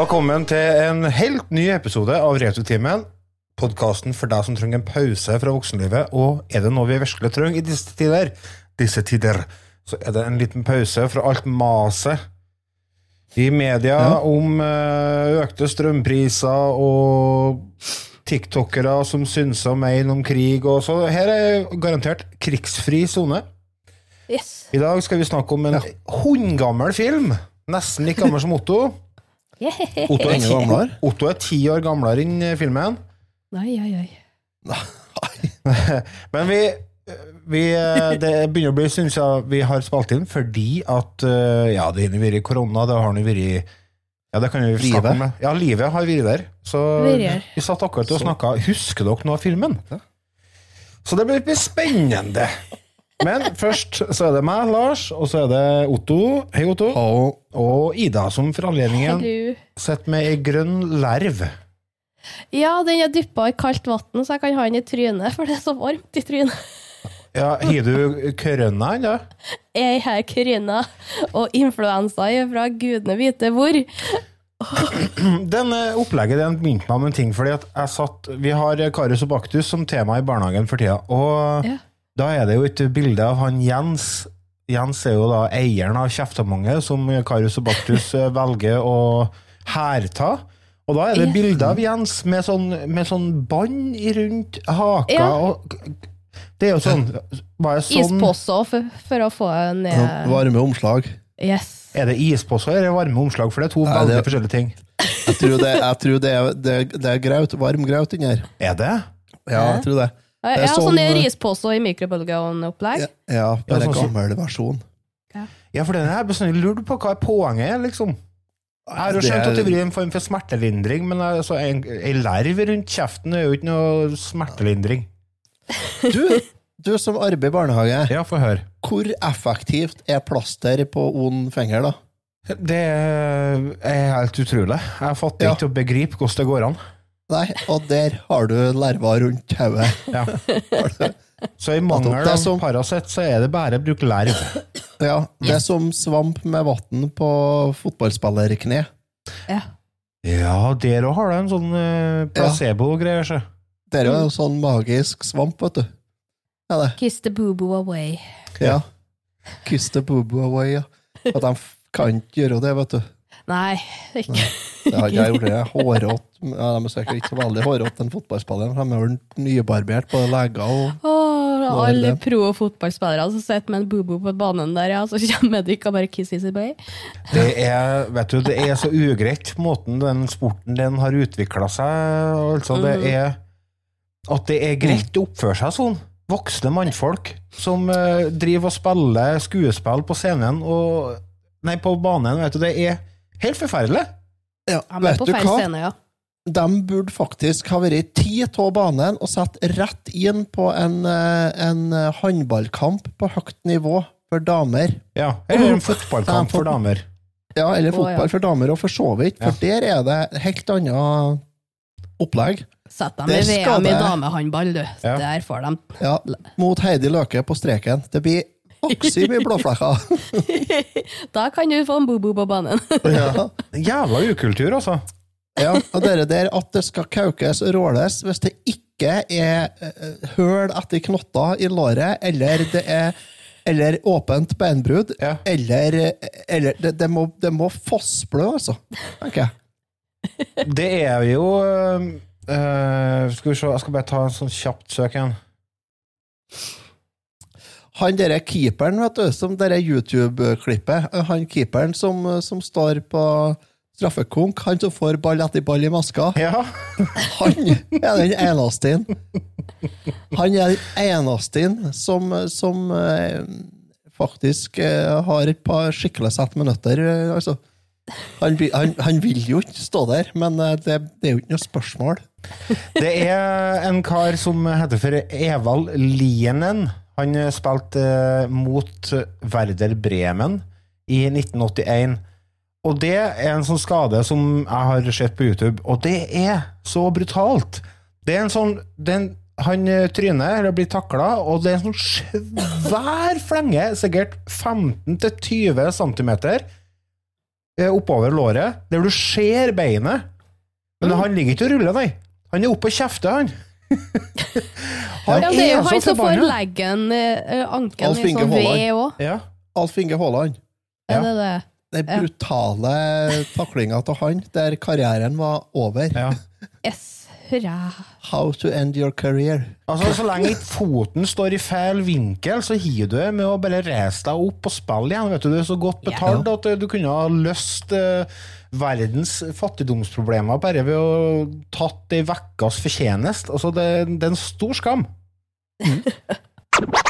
Velkommen til en helt ny episode av Retrotimen. Podkasten for deg som trenger en pause fra voksenlivet. Og er det noe vi virkelig trenger i disse tider, disse tider, så er det en liten pause fra alt maset i media om eh, økte strømpriser og tiktokere som synser og mener om krig. Og så her er garantert krigsfri sone. Yes. I dag skal vi snakke om en hundgammel film. Nesten like gammel som Otto. Otto er, gamler? Otto er ti år gamlere enn eh, filmen. Nei, oi, oi. Men vi, vi eh, Det begynner å bli syns jeg, vi har spalt inn fordi at eh, Ja, det har vært korona, det har nå vært ja, det kan vi snakke Livet. om. Ja, livet har vært der. Så Vært vi satt akkurat og snakka. Husker dere noe av filmen? Så det blir blir spennende. Men først så er det meg, Lars, og så er det Otto. Hei, Otto. Og Og Ida, som for anledningen Hallo. sitter med ei grønn lerv. Ja, den er dyppa i kaldt vann, så jeg kan ha den i trynet, for det er så varmt i trynet. Ja, Har du korona ennå? Jeg har korona og influensa fra gudene vite hvor. Denne opplegget den begynte meg om en ting, fordi at jeg satt Vi har Karius og Baktus som tema i barnehagen for tida, og Ja. Da er det jo et bilde av han Jens. Jens er jo da eieren av Kjeftamange, som Karius og Baktus eh, velger å hærta. Og da er det Ja. bilde av Jens med sånn, med sånn bånd rundt haka. Ja. Og, det er jo sånn sånn Ispose for, for å få ned varme omslag. Yes. Er det ispose eller varme omslag? For det er to veldig forskjellige ting. Jeg tror det, jeg tror det, er, det, det er graut, varm graut inni her. Er det? Ja, jeg tror det. Er har sånn, sånn eh, rispose i mikrobølgeovn-opplegg? ja Ja, bare sånn som- gammel versjon. Ja, for den har jeg bestandig lurt på hva er poenget er, liksom. Jeg har jo skjønt at det blir en form for smertelindring, men altså, en, en lerv rundt kjeften er jo ikke noe smertelindring. Du, du som arbeider i barnehage, Ja, få høre. hvor effektivt er plaster på ond finger, da? Det er helt utrolig. Jeg fatter Ja. ikke å begripe hvordan det går an. Nei, og der har du lerva rundt hodet. Ja. Så i mangel av som- Paracet, så er det bare å bruke larv. Ja, det er som svamp med vann på fotballspillerkne. Ja. Ja, der òg har du en sånn uh, placebo-greier, Ja. Det er jo en sånn magisk svamp, vet du. Ja, det. Kiss the boo-boo away. Ja. Kiss the boo-boo away, ja. At de kan ikke gjøre det, vet du. Nei, ikke. Det har ikke jeg gjort. det. Hårrått. Ja, de er sikkert ikke så veldig hårrått, den fotballspilleren. De er vel nybarbert, både leger og Åh, alle pro- pro-fotballspillere som sitter med en boo-boo på banen der, ja, så kommer de ikke og bare kisses it bøy. Det er, vet du, det er så ugreit, måten den sporten den har utvikla seg. Altså, det er At det er greit å oppføre seg sånn. Voksne mannfolk som eh, driver og spiller skuespill på scenen og Nei, på banen. Vet du, det er helt forferdelig. ja, Ja, men på feil hva? scene, ja. De burde faktisk ha vært ti av banen og satt rett inn på en, eh, en eh, håndballkamp på høyt nivå for damer. Ja, Eller en fotballkamp for damer. Ja, eller fotball for damer, og for så vidt. For der er det helt annet opplegg. Sett dem i VM i det- damehåndball, du. Ja. Der får de Ja, mot Heidi Løke på streken. Det blir voksig mye blåflekker. Da kan du få en boo-boo på banen. Ja. Jævla ukultur, altså. Ja, og det der at det skal kaukes og råles hvis det ikke er eh, høl etter knotter i låret, eller det er eller åpent beinbrudd, Ja. eller, eller det, det, må, det må fossblø, altså. tenker jeg. Det er jo øh, Skal vi se, jeg skal bare ta en sånn kjapt søk igjen. Han derre keeperen, vet du, som derre YouTube-klippet, han keeperen som, som står på straffekonk, han som får ball etter ball i maska, Ja. han er den eneste. Han er den eneste som, som eh, faktisk eh, har et par skikkelig sett med nøtter, eh, altså. Han, han, han vil jo ikke stå der, men eh, det, det er jo ikke noe spørsmål. Det er en kar som heter for Evald Lienen. Han eh, spilte eh, mot Werder Bremen i 1981. Og det er en sånn skade som jeg har sett på YouTube, og det er så brutalt. Det er en sånn er en, Han eh, tryner eller blir takla, og det er en sånn svær flenge, sikkert 15-20 cm, oppover låret, der du ser beinet. Men han ligger ikke og ruller, nei. Han er oppe og kjefter, han. han Ja, det er jo så han som får forbanna. leggen, anken, ankelen Alf i Inge sånn ved Haaland. òg. Ja. Alf Inge Haaland. Er det det? Den Ja. brutale taklinga til han, der karrieren var over. ja. Yes. Hurra. How to end your career. Altså, Så lenge ikke foten står i feil vinkel, så hiver du med å bare reise deg opp og spille igjen. Vet du, Du er så godt betalt at eh, du kunne ha løst uh, verdens fattigdomsproblemer bare ved å tatt ei ukes fortjeneste. Altså, det, det er en stor skam.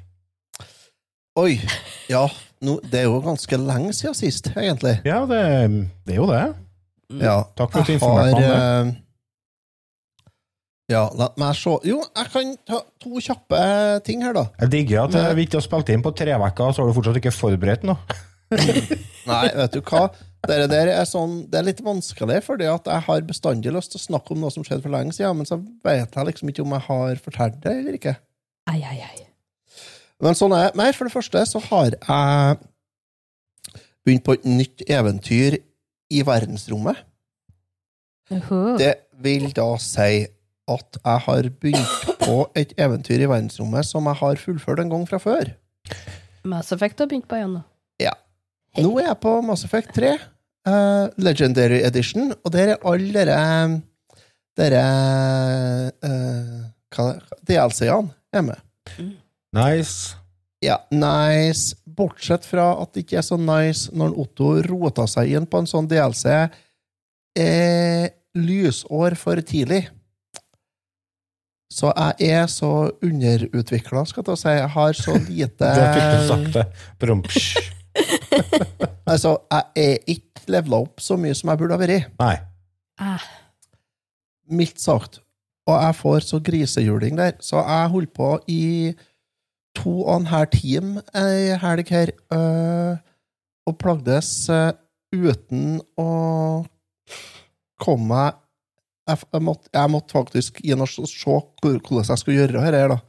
Oi. Ja, no, det er jo ganske lenge siden sist, egentlig. Ja, det, det er jo det. Ja. Takk for at du informerte meg om eh, Ja, la meg se Jo, jeg kan ta to kjappe ting her, da. Jeg digger at vi ikke har spilt inn på tre uker, så har du fortsatt ikke forberedt noe. Nei, vet du hva? Dere der er sånn, det er litt vanskelig, fordi at jeg har bestandig lyst til å snakke om noe som skjedde for lenge siden, men så vet jeg liksom ikke om jeg har fortalt det eller ikke. Ei, ei, ai. Men sånn er Nei, for det første så har jeg begynt på et nytt eventyr i verdensrommet. Uhu. Det vil da si at jeg har begynt på et eventyr i verdensrommet som jeg har fullført en gang fra før. Mass Effect har begynt på igjen nå. Ja. Nå er jeg på Mass Effect 3, uh, Legendary Edition, og der er alle dere Dere eh, er det? DLC-ene er med. Nice. Ja, nice. Bortsett fra at det ikke er så nice når Otto rota seg inn på en sånn DLC eh, lysår for tidlig. Så jeg er så underutvikla, skal jeg si. Jeg har så lite Du fikk du sagt, det. Brumpsj. Altså, jeg er ikke levela opp så mye som jeg burde ha vært. Nei. Ah. Mildt sagt. Og jeg får så grisehjuling der. Så jeg holder på i to og en halv time ei helg her, øh, og plagdes øh, uten å komme meg jeg, jeg, måtte, jeg måtte faktisk inn og se hvordan jeg skulle gjøre dette her, da.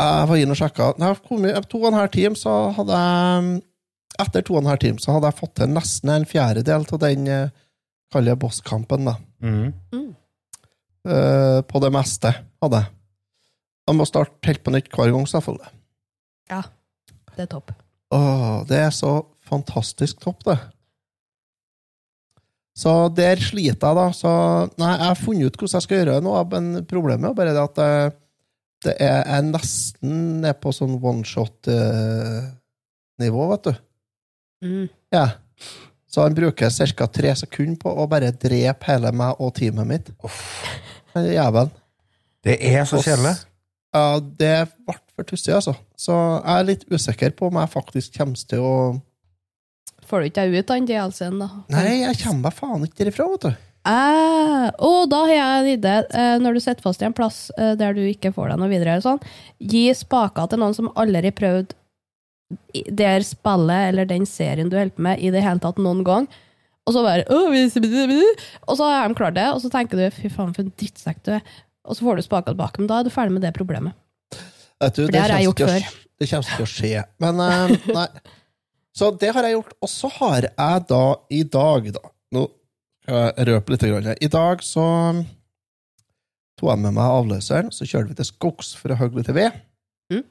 Jeg var inne og sjekka. To og en halv time, så hadde jeg Etter to og en halv time så hadde jeg fått til nesten en fjerdedel av den eh, kaller jeg bosskampen, da. Mm. Uh, på det meste hadde jeg. Jeg må starte helt på nytt hver gang, selvfølgelig. Ja, det er topp. Åh, det er så fantastisk topp, det. Så der sliter jeg, da. Så nei, jeg har funnet ut hvordan jeg skal gjøre det nå, men problemet er bare det at eh, det er, jeg nesten ned på sånn one-shot-nivå, vet du. Mm. Ja. Så han bruker ca. tre sekunder på å bare drepe hele meg og teamet mitt. Jævelen. Det er så kjedelig. Ja, det ble for tussig, altså. Så jeg er litt usikker på om jeg faktisk kommer til å Får du ikke deg ut den DLC-en, da? Nei, jeg kommer meg faen ikke derifra, vet du. Eh, og da har jeg en idé. Eh, når du sitter fast i en plass eh, der du ikke får deg noe videre, eller sånn, gi spaker til noen som aldri prøvde prøvd det spillet eller den serien du holder på med, i det hele tatt noen gang. Og så bare Og så har de klart det, og så tenker du 'fy faen, for en drittsekk du er'. Og så får du spaka tilbake, men da er du ferdig med det problemet. Vet du For det har jeg gjort før. Det kommer ikke å skje. Men uh, nei. Så det har jeg gjort. Og så har jeg da i dag, da Nå skal jeg røpe litt. Grann. I dag så tok jeg med meg avløseren, så kjørte vi til skogs for å hogge litt ved. Mm.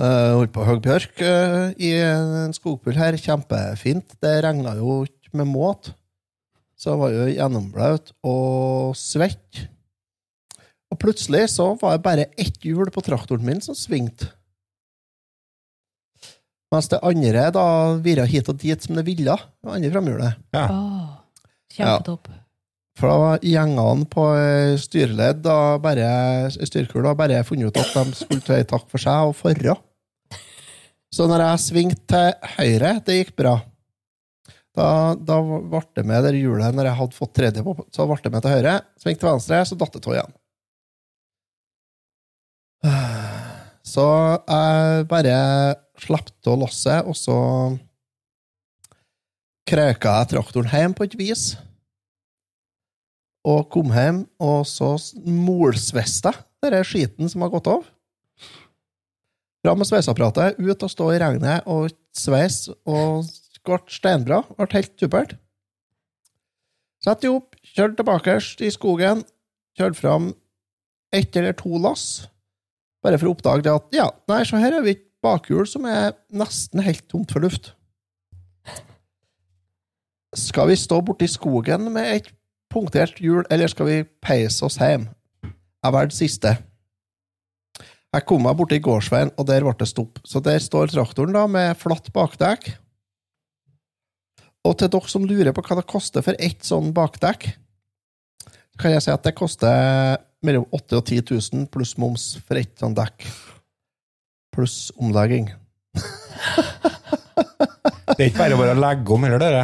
Uh, holdt på å hogge bjørk uh, i en skogpull her. Kjempefint. Det regna jo ikke med måte. Så jeg var jo gjennomblaut og svett. Og plutselig så var det bare ett hjul på traktoren min som svingte. Mens det andre da virra hit og dit som det ville. Det andre framhjulet. Ja. Åh, kjempetopp. For da var gjengene på eh, styreledd og bare, styrkul da bare funnet ut at de skulle ta takk for seg og forra. Så når jeg svingte til høyre, det gikk bra. Da, da ble det med det hjulet når jeg hadde fått tredje på, så ble det med til høyre. Svingte til venstre, så datt det av igjen. Så jeg bare slapp av lasset, og så krøka jeg traktoren hjem på et vis og kom hjem, og så molsvesta jeg den skiten som har gått av. Fra med sveiseapparatet, ut og stå i regnet og sveis, og ble steinbra. Ble helt supert. Sette opp, kjørte tilbake i skogen, kjørte fram ett eller to lass, bare for å oppdage at ja, nei, så her har vi et bakhjul som er nesten helt tomt for luft. Skal vi stå borti skogen med et punktert hjul, eller skal vi peise oss hjem? Jeg valgte siste. Jeg kom meg borti gårdsveien, og der ble det stopp. Så der står traktoren da, med flatt bakdekk. Og til dere som lurer på hva det koster for ett sånn bakdekk, kan jeg si at det koster mellom 8 og 10 000 pluss moms for ett sånt dekk. Pluss omlegging. Det er ikke bare bare å legge om heller, dere.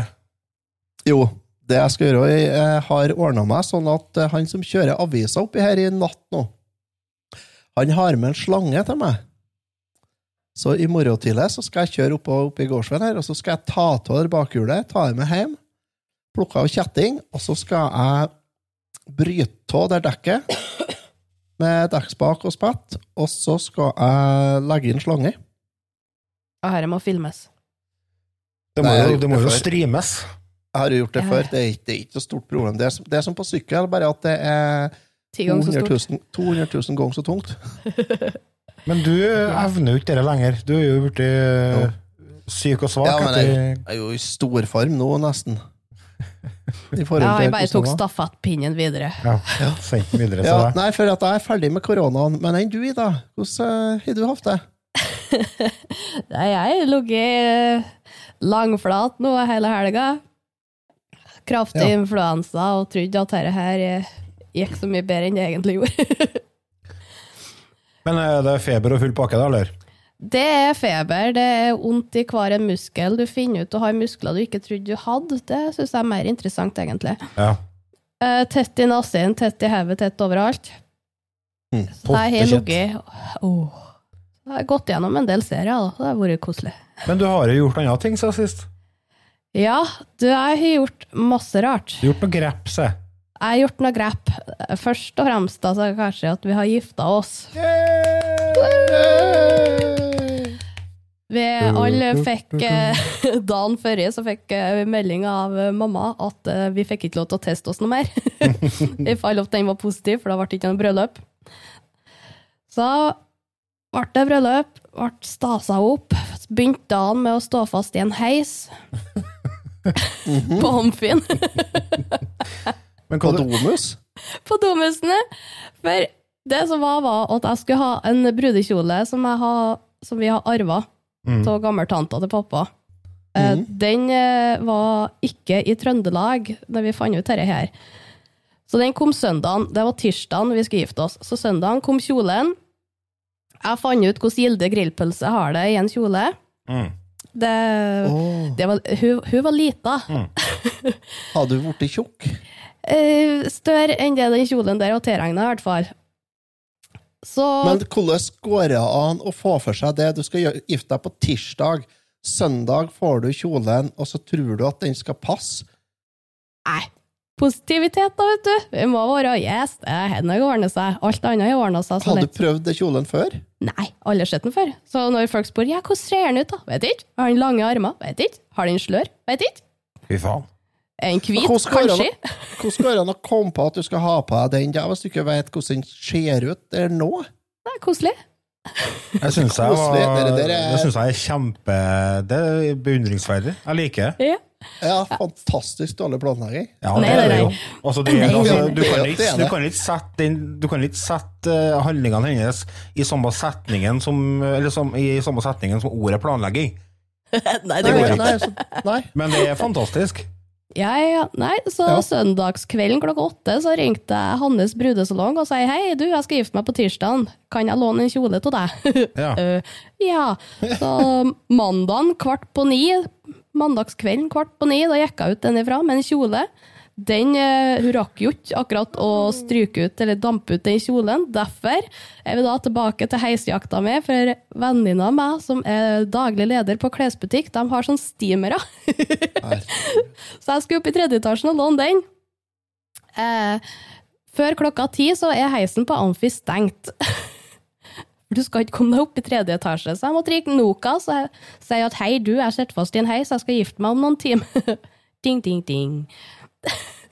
Jo, det jeg skal gjøre, jeg har ordna meg sånn at eh, han som kjører avisa oppi her i natt nå, han har med en slange til meg. Så i morgen tidlig så skal jeg kjøre opp, i gårdsveien her, og så skal jeg ta av bakhjulet, ta det med hjem, plukke av kjetting, og så skal jeg bryte av det dekket med dekkspak og spett, og så skal jeg legge inn slange. Og dette må filmes. Det må, Nei, jo, det må det jo streames. Jeg har jo gjort det Ja. før, det er ikke, det er ikke så stort problem. Det er, det er som på sykkel, bare at det er Ti ganger så 200 000, 200 000 ganger så tungt. Men du evner jo ikke det lenger. Du er jo blitt syk og svak. Ja, men jeg, jeg er jo i stor form nå, nesten. I Ja, jeg bare tok stafettpinnen videre. Ja, sendt den videre til Ja, nei, for at jeg er ferdig med koronaen. Men enn du, Ida? Hvordan eh, har du hatt det? Nei, jeg har ligget langflat nå hele helga. Kraftig Ja. influensa og trodde at dette her eh, gikk så mye bedre enn det egentlig gjorde. Men er det feber og full pakke, da, eller? Det er feber, det er vondt i hver en muskel. Du finner ut du har muskler du ikke trodde du hadde. Det syns jeg er mer interessant, egentlig. Ja. Eh, tett i nesen, tett i hodet, tett overalt. Mm, Så jeg har ligget. Jeg har gått gjennom en del serier, da. Det har vært koselig. Men du har jo gjort andre ting siden sist. Ja, du, jeg har gjort masse rart. Du har gjort noe grep, se. Jeg har gjort noe grep. Først og fremst altså, kanskje at vi har gifta oss. Vi alle fikk eh, Dagen før så fikk eh, vi melding av mamma at eh, vi fikk ikke lov til å teste oss noe mer. I fall at den var positiv, for da ble det ikke noe bryllup. Så ble det bryllup, ble stasa opp. Begynte dagen med å stå fast i en heis. På Amfin. Men På hva. Domus? på domusene. For det som var, var at jeg skulle ha en brudekjole som, jeg har, som vi har arva Mm. av gammeltanta til pappa. Mm. Den eh, var ikke i Trøndelag da vi fant ut dette her. Så den kom søndagen. Det var tirsdagen vi skulle gifte oss. Så søndagen kom kjolen. Jeg fant ut hvordan Gilde grillpølse har det i en kjole. Mm. Det, oh. det var, hun, hun var lita. Hadde hun blitt tjukk? Eh, Større enn det den kjolen der var tilregna, i hvert fall. Så Men hvordan går det an å få for seg det? Du skal gifte deg på tirsdag. Søndag får du kjolen, og så tror du at den skal passe. Nei. Positivitet, da, vet du. Vi må være yes, nok ordnet seg. Alt annet har ordna seg Har du prøvd det kjolen før? Nei, aldri sett den før. Så når folk spør ja, hvordan ser den ut, da? Vet ikke. Har den lange armer? Vet ikke. Har den slør? Vet ikke. Fy faen. Den hvit? Kanskje. Hvordan går det an å komme på at du skal ha på deg den da, hvis du ikke vet hvordan den ser ut der nå? Det er koselig. Jeg syns jeg, var- det synes jeg er kjempe Det er beundringsverdig. Jeg liker det. Ja. Ja, fantastisk dårlig planlegging. Ja, det er det jo. Altså, er, altså, du, kan ikke, du kan ikke sette, den, du kan ikke sette handlingene hennes i samme setningen som, eller som, i samme setningen som ordet planlegging. Nei, Det går ikke. ikke. Nei, nei. Men det er fantastisk. Ja, ja. Nei, så Ja. søndagskvelden klokka åtte så ringte jeg Hannes brudesalong og sa hei, du, jeg skal gifte meg på tirsdagen. Kan jeg låne en kjole til deg? Ja. uh, ja. Så mandagen kvart på ni, mandagskvelden kvart på ni, da gikk jeg ut den ifra med en kjole. Den, eh, Hun rakk jo ikke akkurat å stryke ut eller dampe ut den kjolen. Derfor er vi da tilbake til heisjakta mi, for venninna av meg, som er daglig leder på klesbutikk, de har sånn steamere. Så jeg skulle opp i tredje etasjen og låne den. Eh, før klokka ti så er heisen på Amfi stengt. Du skal ikke komme deg opp i tredje etasje, så jeg måtte ringe Noka og si at hei, du, jeg sitter fast i en heis, jeg skal gifte meg om noen timer. ding, ding, ding.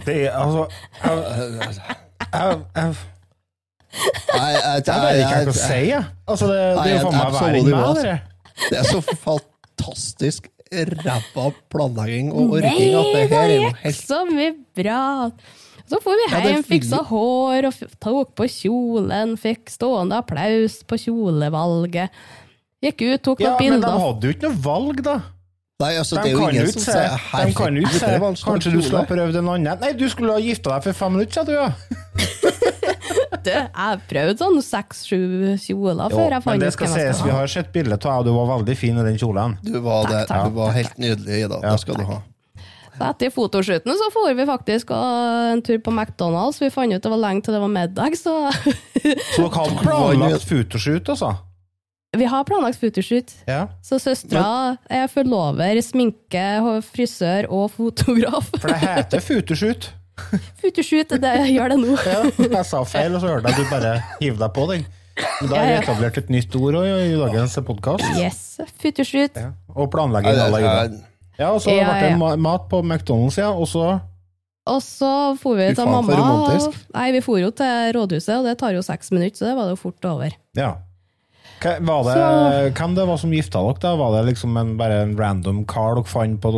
Det er altså Jeg, jeg, jeg, Nei, jeg, jeg, jeg vet ikke hva jeg skal si, jeg. Altså, det, det er jo faen meg væring med meg, det. Det er så fantastisk ræva planlegging og orking at det her er jo gikk helt så mye bra. Så får vi hjem, fiksa hår og tok på kjolen, fikk stående applaus på kjolevalget. Gikk ut, tok noen Ja, noen men de hadde jo ikke noe valg, da. Nei, altså, De det er jo kan ingen sier de kan jo ikke var Kanskje du skulle ha prøvd en annen Nei, du skulle ha gifta deg for fem minutter, siden, du, ja. Du, jeg prøvde sånn seks-sju kjoler Jo, før jeg men det skal sies, vi har sett bilde av deg, og du var veldig fin i den kjolen. Du var, det, Takk, takk, du var helt nydelig, Ida. Ja. Det skal du ha. Så etter fotoshooten så for vi faktisk en tur på McDonald's. Vi fant ut det var lenge til det var middag, så Så dere hadde planlagt fotoshoot, altså? Vi har planlagt photoshoot. Ja. Så søstera er forlover, sminke, frisør og fotograf. For det heter photoshoot. photoshoot, det gjør det nå. Ja, jeg sa feil, og så hørte jeg at du bare hiver deg på den. Men da har vi Ja, ja. etablert et nytt ord også i dagens podkast. Yes, photoshoot. Ja. Og planlegging à la Ida. Ja, og så Ja, ble det ja. ma- mat på McDonald's, ja, og så Og så for vi til mamma. Nei, vi for jo til rådhuset, og det tar jo seks minutter, så det var det jo fort over. Ja. Hva- Var det, Så- Hvem det var som gifta dere, da? Var det liksom en, bare en random car dere fant på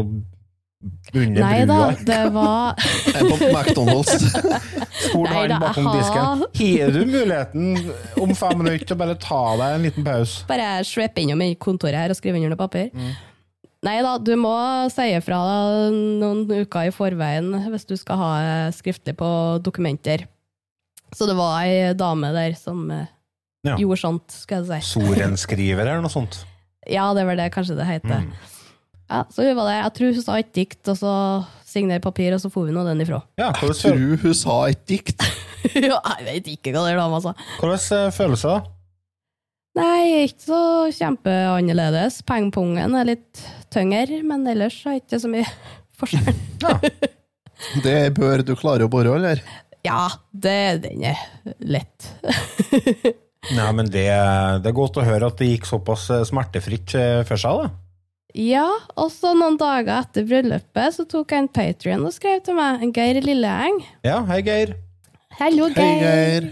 under Nei da, det var på McDonald's. Spurte han da, bakom disken. har- du muligheten om fem minutter til å bare ta deg en liten pause? bare sveppe innom i kontoret her og skrive under noe papir. Mm. Nei da, du må si ifra noen uker i forveien hvis du skal ha skriftlig på dokumenter. Så det var ei dame der som eh, Ja. gjorde sånt, skal jeg si. Sorenskriver eller noe sånt. Ja, det var det kanskje det heter. Mm. Ja, så hun var det. Jeg tror hun sa et dikt, og så signere papir, og så får vi nå den ifra. Ja, hvordan, Tror hun sa et dikt. ja, jeg vet ikke hva det dama sa. hvordan følelser følelse, da? Nei, ikke så kjempeannerledes. Pengepungen er litt tyngre, men ellers er det ikke så mye forskjell. Ja. Det bør du klare å bore, eller? Ja, det, den er lett. Nei, men det, det er godt å høre at det gikk såpass eh, smertefritt eh, for seg, da. Ja, og så noen dager etter bryllupet så tok jeg en Patrion og skrev til meg, en Geir Lilleeng. Ja, hei, Geir. Hallo, Hei, Geir.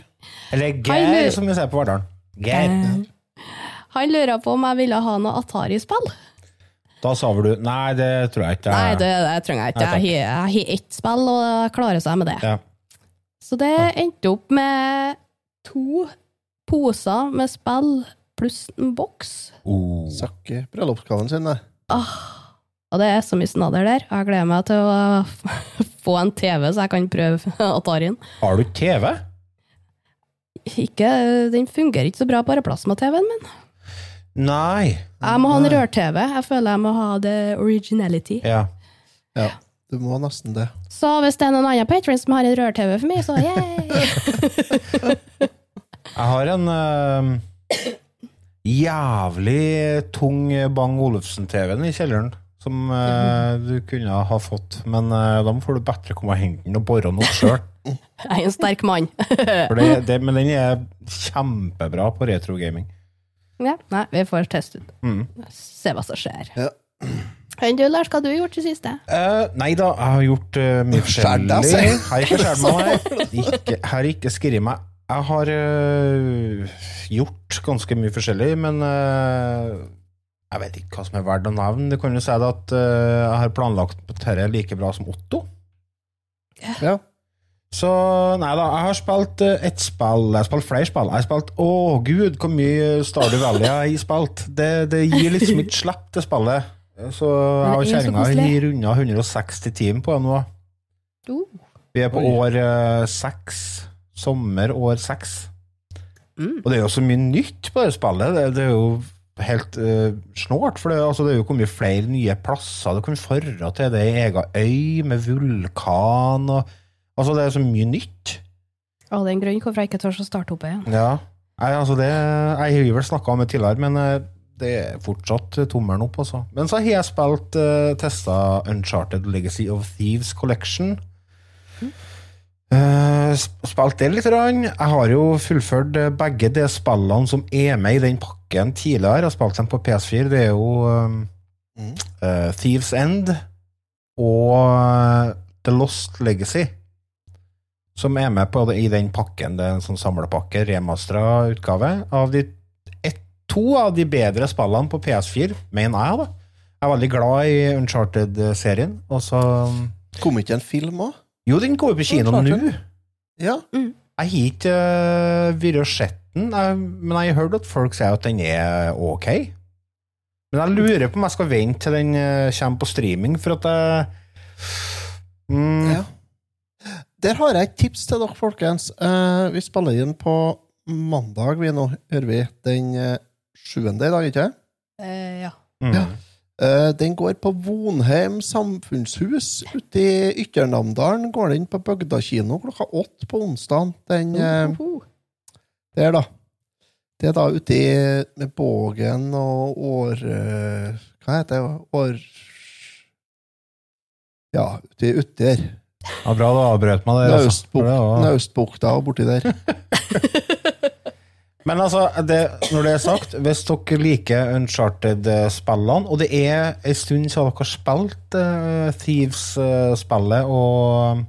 Eller Geir, som vi sier på Verdalen. Geir. Han lurer på om jeg ville ha noe Atari-spill. Da sa vel du Nei, det tror jeg ikke. Nei, det, det trenger jeg ikke. Nei. Jeg har- ett spill, og klarer seg med det. Ja. Så det endte opp med to poser med spill pluss en boks. Oh. Sakke bryllupsgaven sin, det. Og det er så mye snadder der. Jeg gleder meg til å få en TV, så jeg kan prøve Atarien. Har du TV? Ikke, den fungerer ikke så bra på plasma-TV-en min. Nei. Jeg må ha en rør-TV. Jeg føler jeg må ha the originality. Ja. Ja, du må nesten det. Så hvis det er noen andre patrons som har en rør-TV for meg, så yay! Jeg har en uh, jævlig tung Bang Olufsen-TV-en i kjelleren. Som uh, du kunne ha fått, men uh, da får du bedre komme og hente den og bore den opp sjøl. Jeg er en sterk mann. det, det, men den er kjempebra på retrogaming. ja, nei, vi får teste ut. Mm. Se hva som skjer. Ja. Enn du, Lars, hva har du gjort i siste? Uh, nei da, jeg har gjort uh, mye forskjellig. Jeg har ikke skjært meg, jeg har ikke skrevet meg Jeg har øh, gjort ganske mye forskjellig, men øh, jeg vet ikke hva som er verdt å nevne. Du kan jo si det at øh, jeg har planlagt dette like bra som Otto. Ja. Så nei da, jeg har spilt ett spill. Jeg har spilt flere spill. Jeg har spilt Å, gud, hvor mye Stardew Valley jeg har spilt. Det, det gir liksom ikke slipp til spillet. Så jeg og det er så kjerringa har runda 160 timer på det nå. Uh. Vi er på år øh, seks. Sommer år seks. Mm. Og det er jo så mye nytt på det spillet. Det, det er jo helt uh, snålt. For det, altså, det er jo kommet flere nye plasser. Det kan fare til det ei ega øy med vulkan og Altså, det er så mye nytt. Å, det er en grunn hvorfor jeg ikke tør å starte opp igjen. Ja. Nei, altså det Jeg har vel snakka om det tidligere, men eh, det er fortsatt eh, tommelen opp, altså. Men så har jeg spilt uh, testa Uncharted Legacy of Thieves Collection. Eh, spilt det litt. Rann. Jeg har jo fullført eh, begge de spillene som er med i den pakken tidligere. Jeg har spilt dem på PS4. Det er jo um, Mm. uh, Thieves End og The Lost Legacy. Som er med på det i den pakken. Det er en sånn samlepakke, remastera utgave. Av de et, to av de bedre spillene på PS4, mener jeg, da. Jeg er veldig glad i Uncharted-serien. Og så Kom ikke en film òg? Jo, den går jo på kino nå. Ja. Jeg har ikke uh, vært sett den, men jeg har hørt at folk sier at den er ok. Men jeg lurer på om jeg skal vente til den eh, kommer på streaming, for at jeg mm, ja. Der har jeg et tips til dere, folkens. Eh, vi spiller inn på mandag, vi nå, hører vi. Den eh, sjuende i dag, ikke sant? Eh, ja. mm. Ja. Eh, den går på Vonheim samfunnshus ute i Ytternamdalen. Går den på Bøgda kino klokka åtte på onsdag. Den uh -huh. der, da. Det er da ute i med Bågen og År... eh, hva heter det? År... Ja, ute i der. Ja, bra du avbrøt meg der. Altså. Naustbukta og borti der. Men altså, det, når det er sagt, hvis dere liker Uncharted-spillene, og det er en stund siden dere har spilt uh, Thieves-spillet og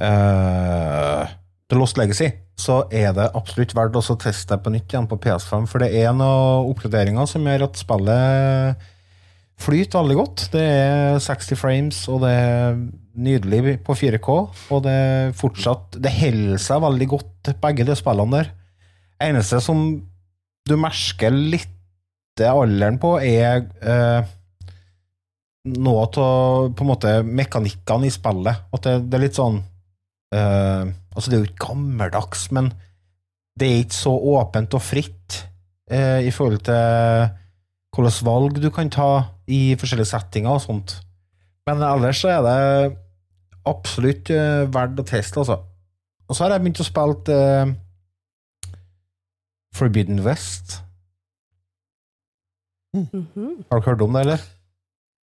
uh, The Lost Legacy, så er det absolutt verdt å teste det på nytt igjen på PS5, for det er noen oppgraderinger som gjør at spillet flyter veldig godt. Det er 60 frames, og det er nydelig på 4K, og det fortsatt Det holder seg veldig godt, begge de spillene der. Eneste som du merker litt alderen på, er eh, noe av på en måte mekanikkene i spillet. At det, det er litt sånn eh, Altså, det er jo ikke gammeldags, men det er ikke så åpent og fritt eh, i forhold til hvilke valg du kan ta i forskjellige settinger og sånt. Men ellers så er det absolutt eh, verdt å teste, altså. Og så har jeg begynt å spille eh, Forbidden West. Mhm. Har dere hørt om det, eller?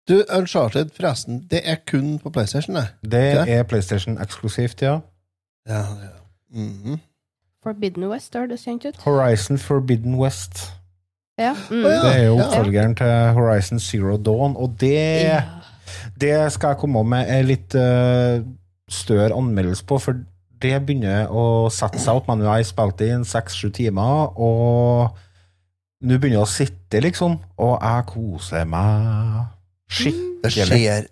Du, Uncharted, forresten, det er kun på PlayStation, det. Det er PlayStation eksklusivt, ja. Ja, ja. Mhm. Forbidden West høres kjent ut. Horizon Forbidden West. Ja. Mm. Det er jo ja. oppfølgeren til Horizon Zero Dawn, og det, Ja. det skal jeg komme med en litt uh, større anmeldelse på, for det begynner å sette seg opp. Men jeg har spilt inn i en seks-sju timer, og nå begynner jeg å sitte, liksom, og jeg koser meg Det skikkelig. Det,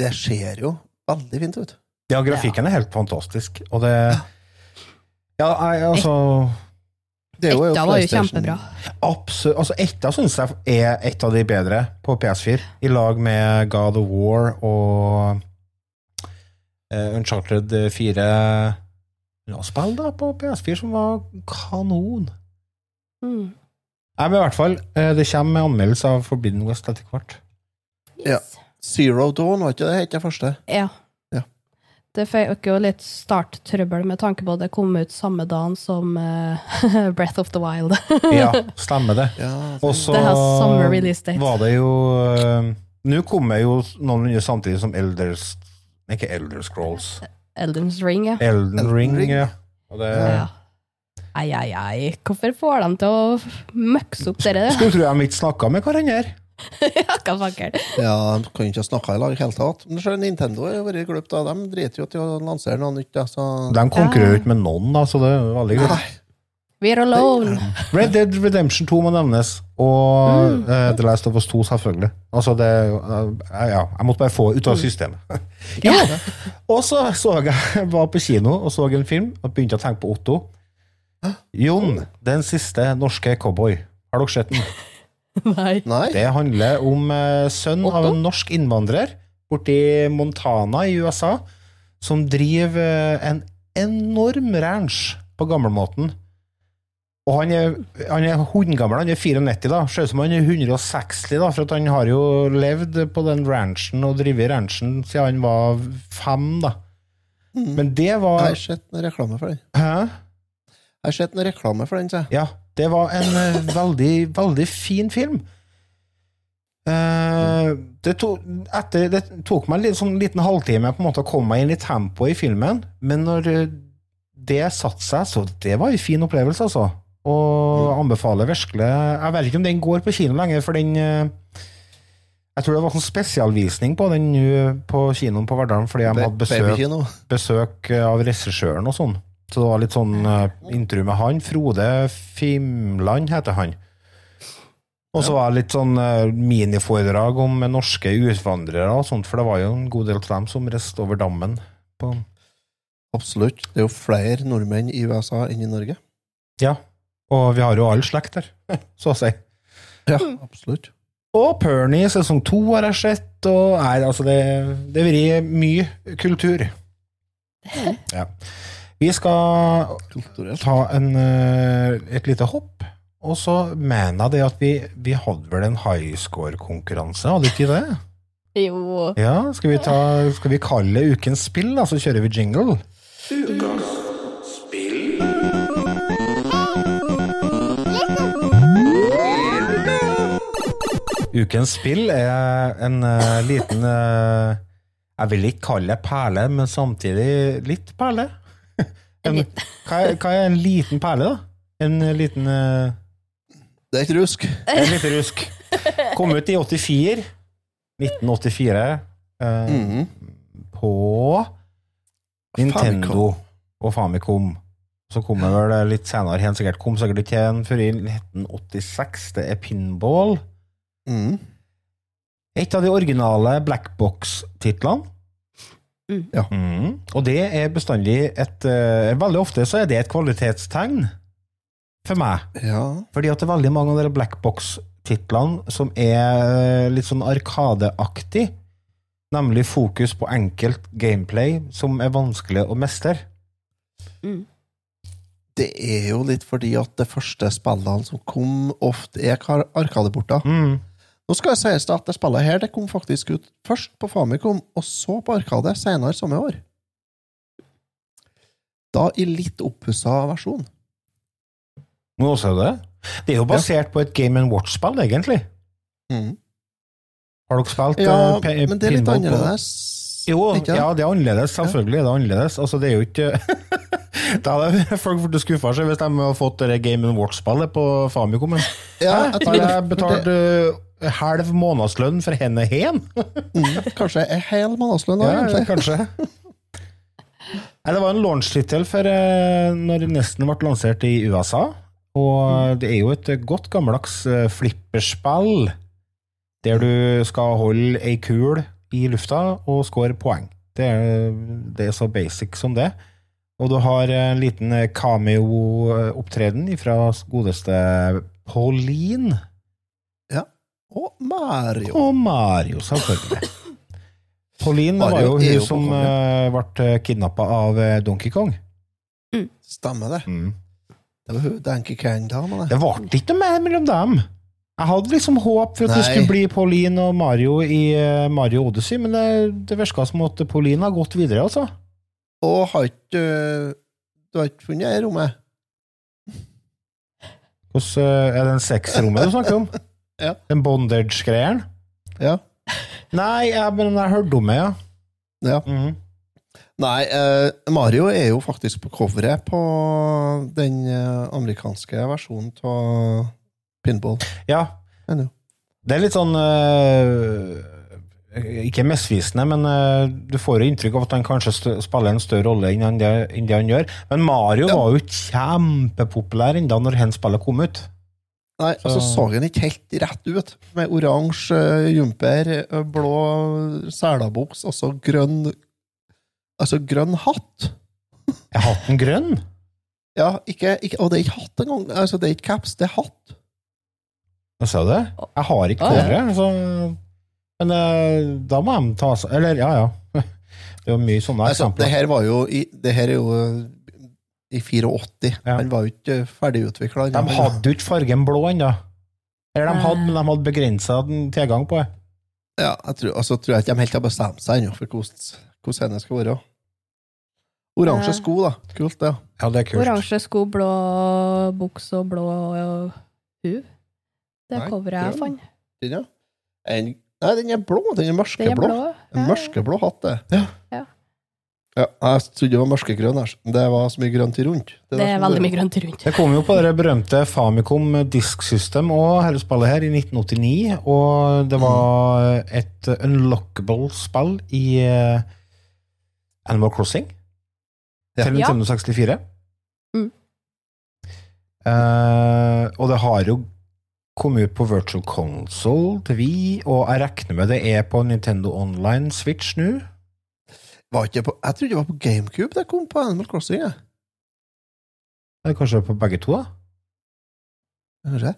det ser jo veldig fint ut. Ja, grafikken er helt fantastisk, og det Ja, jeg, altså Det er jo Etta var jo kjempebra. Absolutt. Altså, Etta syns jeg er et av de bedre på PS4, i lag med God of War og eh, Uncharted 4 ja, spill da på PS4 som var kanon. Mm. Nei, men i hvert fall, eh, det kommer med anmeldelse av Forbidden West etter hvert. Ja. Zero Dawn, var ikke det het det første? Ja. Ja. Det fikk jo litt starttrøbbel med tanke på at det kom ut samme dagen som uh, Breath of the Wild. Ja, stemmer det. Ja, Og så var det jo uh, Nå kommer jo noenlunde samtidig som Elders Ikke Elder Scrolls. Elden's Ring, ja. Elden Ring, Ring. ja. Og det, ja. Ei, ei, ei. Hvorfor får de til å møkse opp dere? Skulle tro de ikke snakka med hverandre. ja, hva fakkeren. Ja, De kan ikke ha snakka i lag i hele tatt. Men selv Nintendo har vært glupt, da. De driter jo til å lansere noe nytt. Da, så... De konkurrerer jo ikke med noen, da, så det er veldig greit. Nei, We're alone. Red Dead Redemption 2 må nevnes, og eh, The Last of Us 2, selvfølgelig. Altså, det uh, Ja, jeg måtte bare få ut av systemet. jo! Og så så jeg var på kino og så en film og begynte å tenke på Otto. Jon, den siste norske cowboy. Har dere sett den? Nei. Nei. Det handler om eh, sønn av en norsk innvandrer borti Montana i USA, som driver en enorm ranch på gammelmåten. Og han er, han er hundgammel, han er 94 da. Ser ut som han er 160, da, for han har jo levd på den ranchen og drevet ranchen siden han var fem, da. Men det var Jeg har sett noen reklame for den. Hæ? Jeg har sett noen reklame for den, sier jeg. Ja, det var en eh, veldig, veldig fin film. Uh, det, to, etter, det tok meg en litt, sånn liten halvtime på en måte å komme meg inn i tempoet i filmen, men når eh, det satte seg, så det var en fin opplevelse, altså. Og anbefaler virkelig Jeg vet ikke om den går på kino lenger, for den eh, Jeg tror det var sånn spesialvisning på den på kinoen på Verdalen, fordi de hadde besøk besøk eh, av regissøren og sånn. Så det var litt sånn uh, intervju med han. Frode Fimland heter han. Og så var det litt sånn eh, miniforedrag om norske utvandrere og sånt, for det var jo en god del av dem som reiste over dammen. På, Absolutt. Det er jo flere nordmenn i USA enn i Norge. ja. Og vi har jo all slekt der, så å si. Ja, absolutt. Og Pernie sesong to har jeg sett, og nei, altså det, det har vært mye kultur. Ja. Vi skal ta en, eh, et lite hopp. Og så mener jeg det at vi, vi hadde vel en highscore-konkurranse, hadde ikke det? Jo. Ja, skal vi, ta, skal vi kalle ukens spill, da, så kjører vi jingle? Ukens spill er en uh, liten uh, Jeg vil ikke kalle det perle, men samtidig litt perle. En, hva, er, hva er en liten perle, da? En liten uh, Det er ikke rusk. En liten rusk. Kom ut i 84. 1984. Mm -hmm. På Nintendo og Famicom. Så kom det vel litt senere, helt sikkert kom sikkert ikke en før i 1986. Det er Pinball. Mhm. Et av de originale Blackbox-titlene. Ja. Mm. Og det er bestandig et uh, Veldig ofte så er det et kvalitetstegn for meg. Ja. Fordi at det er veldig mange av de Blackbox-titlene som er eh, litt sånn arkadeaktig. Nemlig fokus på enkelt gameplay som er vanskelig å mestre. Det er jo litt fordi at det første spillene som kom, ofte er kar- arkadeporter. Mm. Nå skal det sies at det spillet her det kom faktisk ut først på Famicom, og så på Arkade senere samme år. Da i litt oppussa versjon. Men også er det. Det er jo basert på et Game and Watch-spill, egentlig. Mm. Har dere spilt Ja, eh, men det er litt annerledes. Jo, ja, det er annerledes. Selvfølgelig er det annerledes. Altså, det er jo ikke Da hadde folk blitt skuffa seg hvis de hadde fått det Game and Watch-spillet på Famicom. Ja, jeg jeg betalt eh, halv månedslønn for henne hen? Mm, kanskje en hel månedslønn, Ja, egentlig. kanskje. Nei, det var en launch-tittel for eh, når Nesten ble lansert i USA. Og det er jo et godt gammeldags eh, flipperspill, der du skal holde ei kul i lufta og score poeng. Det er, det er så basic som det. Og du har en liten cameo-opptreden fra godeste Pauline Og Mario. og Mario, selvfølgelig. Pauline var jo hun som eh, ble kidnappa av eh, Donkey Kong. Stemmer det. Mm. Det var hun Donkey Kong-dama, det. Det ble ikke noe mer mellom dem. Jeg hadde liksom håp for at det skulle bli Pauline og Mario i eh, Mario Odyssey, men det, det virka som at Pauline har gått videre, altså. Og har ikke Du har ikke funnet det i rommet? Hvordan, eh, er det en sexrommet du snakker om? Ja. Den bondage-greien? Ja. Nei, jeg, men jeg hørte om det, ja. ja. Mhm. Nei, eh, Mario er jo faktisk på coveret på den eh, amerikanske versjonen av Pinball. Ja, Ennå. Det er litt sånn eh, Ikke misvisende, men eh, du får jo inntrykk av at han kanskje spiller en større rolle enn det, enn det han gjør. Men Mario var jo kjempepopulær enda når hans spillet kom ut. Nei, så Så- så han ikke helt rett ut. Med oransje eh, jumper, eh, blå selabuks og så grønn Altså grønn hatt. Er hatten grønn? Ja, ikke, ikke, og det er ikke hatt engang. Altså, det er ikke caps, det er hatt. Hva sa du? Jeg har ikke håret, så Men øh, da må de ta seg Eller, ja, ja. Det er jo mye sånne Altså, det eksempler. her var jo Det her er jo eh, i 84. Ja. Han var jo ikke ferdigutvikla. De hadde jo ikke fargen blå ennå. Eller de hadde, men de hadde begrensa tilgang på det. Ja, jeg tror, altså, tror jeg ikke de helt har bestemt seg ennå for hvordan, det skal være. Oransje Eh. sko, da. Kult, det. Ja, det er kult. Oransje sko, blå bukse og blå hu. Det er coveret jeg fant. Den, ja. En, nei, den er blå. Den er Den er mørkeblå. blå. En mørkeblå hatt, det. Ja. Ja. Ja, jeg trodde det var mørkegrønn. Det var så mye grønt i rundt. Det er veldig mye grønt rundt. Det kom jo på det berømte Famicom Disk System og hele spillet her i 1989, og det var et unlockable spill i eh, Animal Crossing Ja. til Nintendo 64. Mm. Uh, og det har jo kommet ut på Virtual Console til vi, og jeg regner med det er på Nintendo Online Switch nå. Var ikke på, jeg trodde det var på GameCube det kom på Animal Crossing. Jeg. Eller kanskje på begge to, da? Kanskje?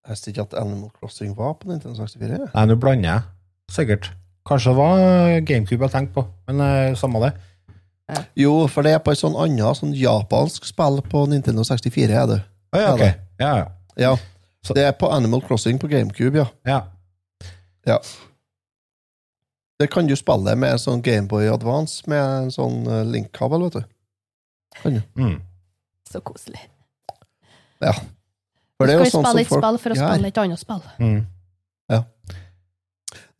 Jeg visste ikke at Animal Crossing var på Nintendo 64. jeg. Nei, nå blander jeg. Sikkert. Kanskje det var GameCube jeg tenkte på, men eh, samme det. Jo, for det er på et sånn annet sånn japansk spill på Nintendo 64. er det. Å, ja, okay. Ja, Ja, ja. Ja, Det er på Animal Crossing på GameCube, ja. ja. Det kan du spille med en sånn Gameboy Advance med en sånn eh, link-kabel, vet du. Kan Mm. Så koselig. Ja. For det er Skal vi sånn spille et folk spill for å spille et annet spill? Mm.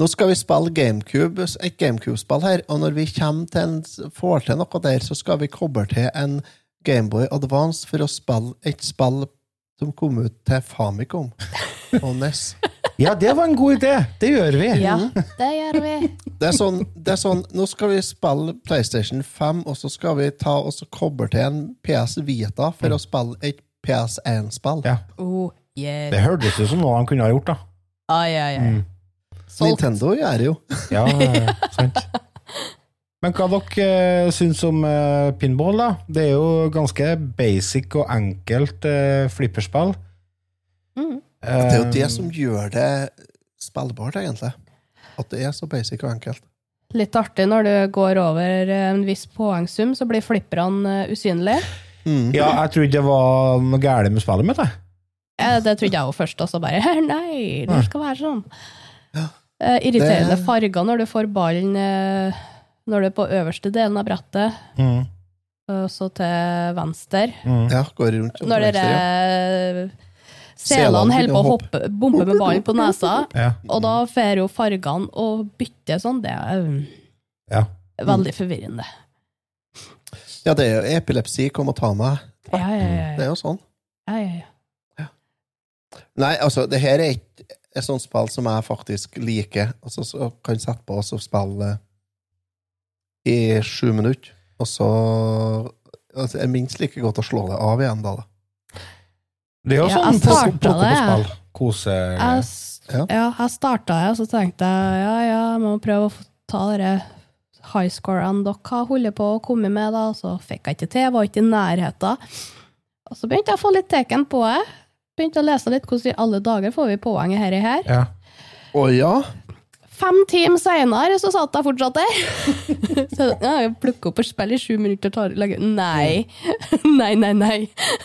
Nå skal vi spille GameCube, et GameCube-spill her, og når vi til en, får til noe der, så skal vi koble til en Gameboy Advance for å spille et spill som kom ut til Famicom og NES. Ja, det var en god idé! Det gjør vi! Ja, det gjør vi. Det er sånn, det er sånn Nå skal vi spille PlayStation 5, og så skal vi ta og så koble til en PS Vita for å spille et PS1-spill. Ja. Oh, yeah. Det hørtes ut som noe han kunne ha gjort, da. Ai, ai, ai. Mm. Solgt. Nintendo gjør det jo. Ja, sant. Men hva dere uh, syns om eh, pinball, da? Det er jo ganske basic og enkelt uh, flipperspill. Mm. Det er jo det Eh, som gjør det spillbart, egentlig. At det er så basic og enkelt. Litt artig når du går over en viss poengsum, så blir flipperne eh, usynlige. Mm. Ja, jeg trodde det var noe galt med spillet mitt, jeg. Eh, Det trodde jeg jo først, og så bare Nei, det skal være sånn. Ja. Eh, irriterende Det- farger når du får ballen eh, når du er på øverste delen av brettet, Mm. og så til venstre. Mm. Ja, går rundt. Når det dere ja. Selene holder på å hoppe, bombe med ballen på nesa, Ja. og da får jo fargene og bytte sånn, det er um, ja. veldig forvirrende. Ja, det er jo epilepsi, kom og ta meg. Ja. Det er jo sånn. Nei, altså, det her er et, et sånt spill som jeg faktisk liker. Altså, så kan sette på og så spille i sju minutter. Og så altså, er minst like godt å slå det av igjen, da. da. Det er jo Ja, sånn plukke på spill. Kose Jeg, Ja. ja, jeg starta det, og så tenkte jeg ja, ja, jeg må prøve å ta dere highscorene dere har holdt på å komme med, da. Så fikk jeg ikke til, var ikke i nærheten. Og så begynte jeg å få litt teken på det. Begynte å lese litt hvordan i alle dager får vi poenget her i her. Ja. Å ja? Fem timer seinere så satt jeg fortsatt der. så ja, jeg plukker opp og spiller i sju minutter. Tar, legger. Nei. nei, nei, nei.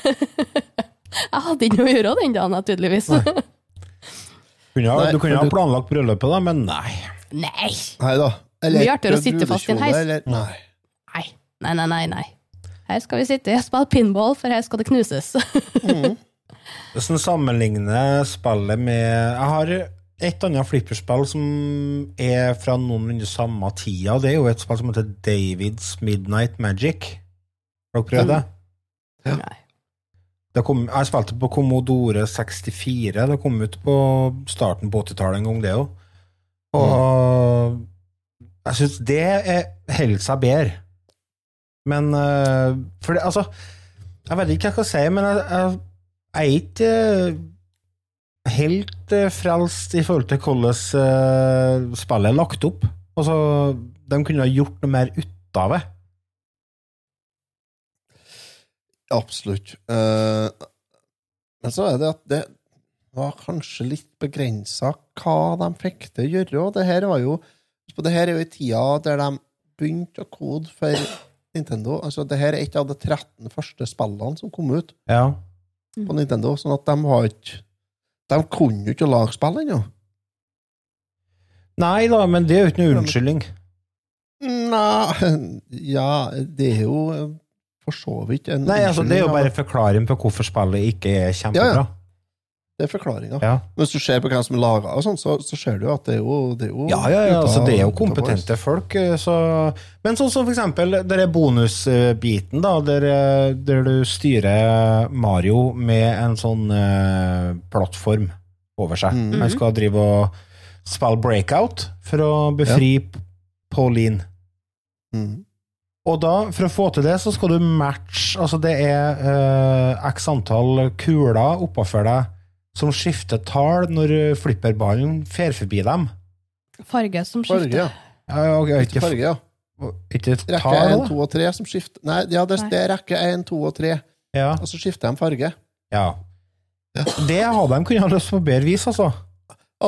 jeg hadde ikke noe å gjøre den dagen, tydeligvis. Kunne ha, Nei, du kunne ha planlagt bryllupet, da, men nei. nei. Nei da. Mye artigere å sitte fast i en heis. Eller, nei. Nei, nei, nei, nei, nei. Her skal vi sitte og spille pinball, for her skal det knuses. Hvis en sammenligner spillet med Jeg har et annet flipperspill som er fra noenlunde samme tida. Det er jo et spill som heter Davids Midnight Magic. Har dere prøvd det? Nei. Kom, jeg spilte på Commodore 64. Det kom ut på starten på 80-tallet en gang, det òg. Og jeg syns det er- holder seg bedre. Men eh, For det, altså Jeg vet ikke hva jeg skal si, men jeg, jeg, jeg er ikke eh, helt eh, frelst i forhold til hvordan spillet er lagt opp. Altså, de kunne ha gjort noe mer ut av det. Absolutt. Uh, men så er det at det var kanskje litt begrensa hva de fikk til å gjøre. Og det her var jo på, det her er jo i tida der de begynte å kode for Nintendo. Altså, det her er et av de 13 første spillene som kom ut Ja. på Nintendo, sånn at de har ikke De kunne jo ikke lage spill ennå. Nei da, men det er jo ikke noe unnskyldning. Nei Ja, det er jo for så vidt en Nei, altså, det er jo bare forklaring på hvorfor spillet ikke er kjempebra. Ja, ja. Det er forklaringa. Ja, Hvis du ser på hvem som lager og sånn, så, så ser du at det er jo Det er jo, ja, ja, ja altså, det er jo kompetente folk. eh, Så. Men sånn som for eksempel er bonusbiten, da, der, eh, der du styrer Mario med en sånn uh, plattform over seg. Mm Han skal drive og spille breakout for å befri Pauline. boys. Og da, for å få til det, så skal du matche Altså, det er eh, x antall kuler oppafor deg som skifter tall når flipperballen fer forbi dem. Farge som Farge, skifter. ja. Ja, okay, Ikke farge, ja. ikke Rekke tall, 1, da? 2 og 3 som skifter Nei, ja, det, det er rekke 1, 2 og 3, Ja. og så skifter de farge. ja. Det hadde de kunnet ha løst på bedre vis, altså.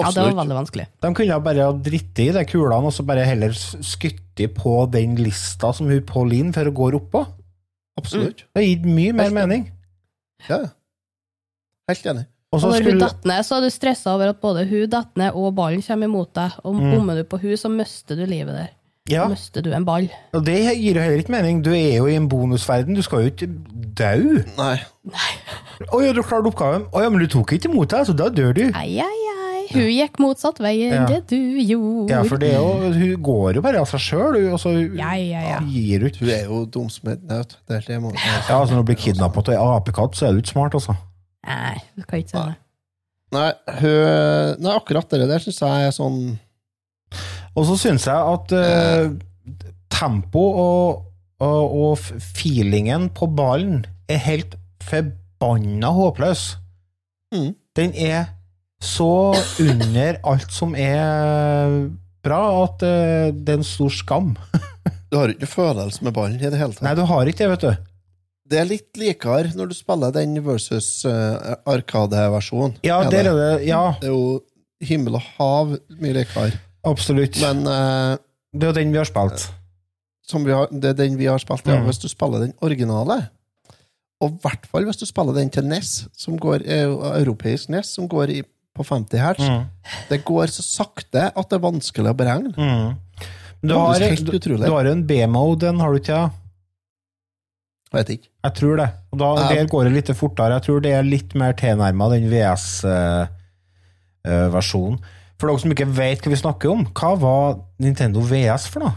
Ja, det var veldig vanskelig. De kunne bare ha dritt i de kulene og så bare heller skutt på den lista som hun Pauline før går gå oppå. Absolutt. Det har gitt mye mer Helt mening. Ja, ja. Helt enig. Og så når hun skulle datt ned, så er du stressa over at både hun datt ned og ballen kommer imot deg. Og Mm. bommer du på hun, så mister du livet der. Ja, Mister du en ball. og det gir jo heller ikke mening. Du er jo i en bonusverden, du skal jo ikke dø. Nei. Å ja, du klarte oppgaven. Å ja, men du tok ikke imot deg, så da dør du. Ai, ai, ei. Hun gikk motsatt vei enn Ja. det du gjorde. Ja, for det er jo, hun går jo bare av seg sjøl, og så Ja, ja, ja. gir ut. Hun er jo dum som et naut. Det det må Ja, altså Når du blir kidnappa av ei apekatt, så er du ikke smart, altså. Nei, du kan ikke si det. Nei, hun, nei, akkurat det der syns jeg er sånn Og så syns jeg at uh, tempo og, og, og feelingen på ballen er helt forbanna håpløs. Mm. Den er så under alt som er bra, at eh, det er en stor skam. Du har ikke følelse med ballen i det hele tatt. Nei, du har ikke det, vet du. Det er litt likere når du spiller den versus uh, Arkade-versjonen. Ja, det? er det. Ja, det er jo himmel og hav mye likere. absolutt. Men uh, det er jo den vi har spilt. som vi har, det er den vi har spilt, ja. Mm. Hvis du spiller den originale, og i hvert fall hvis du spiller den til NES, som går, europeisk NES, som går i, på 50 hertz, Mm. det går så sakte at det er vanskelig å beregne. Mm. Du, har, du, du har en B-mode, den har du ikke? Ja? Vet ikke. Jeg tror det. Og da, Ja. Der går det litt fortere. Jeg tror det er litt mer tilnærma den VS-versjonen. For dere som ikke vet hva vi snakker om, hva var Nintendo VS for noe?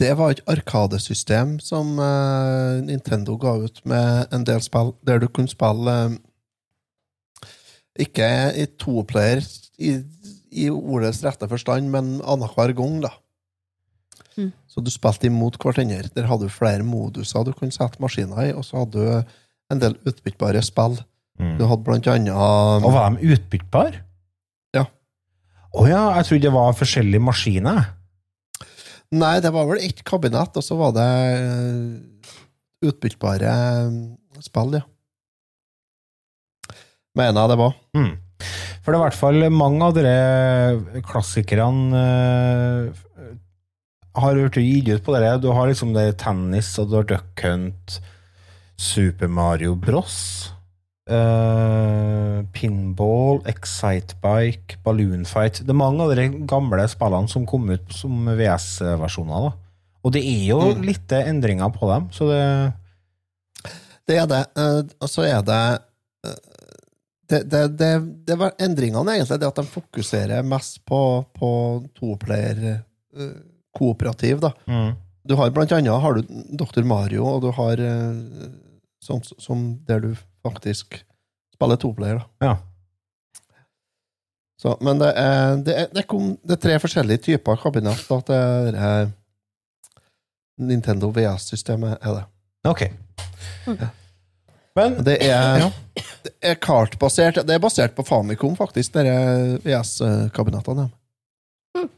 Det var et arkadesystem som eh, Nintendo ga ut med en del spill, der du kunne spille eh, Ikke i toplayer i, i ordets rette forstand, men annenhver gang, da. Mm. Så du spilte imot hverandre. Der hadde du flere moduser du kunne sette maskiner i, og så hadde du en del utbyttbare spill. Du hadde blant annet Og var de utbyttbare? Ja. Å ja, jeg trodde det var forskjellige maskiner. Nei, det var vel ett kabinett, og så var det eh, utbyttbare eh, spill, ja. Mener jeg det var. Mm. For det er i hvert fall mange av dere klassikerne uh, har blitt gitt ut på det. Du har liksom det tennis, og du har Duck Hunt, Super Mario Bros. Uh, pinball, Excitebike, Balloonfight Det er mange av de gamle spillene som kom ut som VS-versjoner. Og det er jo Mm. litt endringer på dem, så det Det er det. Uh, Og så er det det, det, det, det var endringene, egentlig, det at de fokuserer mest på, på toplayer eh, kooperativ, da. mm. Du har blant annet har du Dr. Mario, og du har eh, Sånn som der du faktisk spiller toplayer, da. Ja. Så, men det er, det, er, det, kom, det er tre forskjellige typer kabinett. Da. Det er Nintendo VS-systemet er det. Ok. Men Det er, Ja. det er kartbasert. Det er basert på Famicom, faktisk, disse VS-kabinettene. Mm.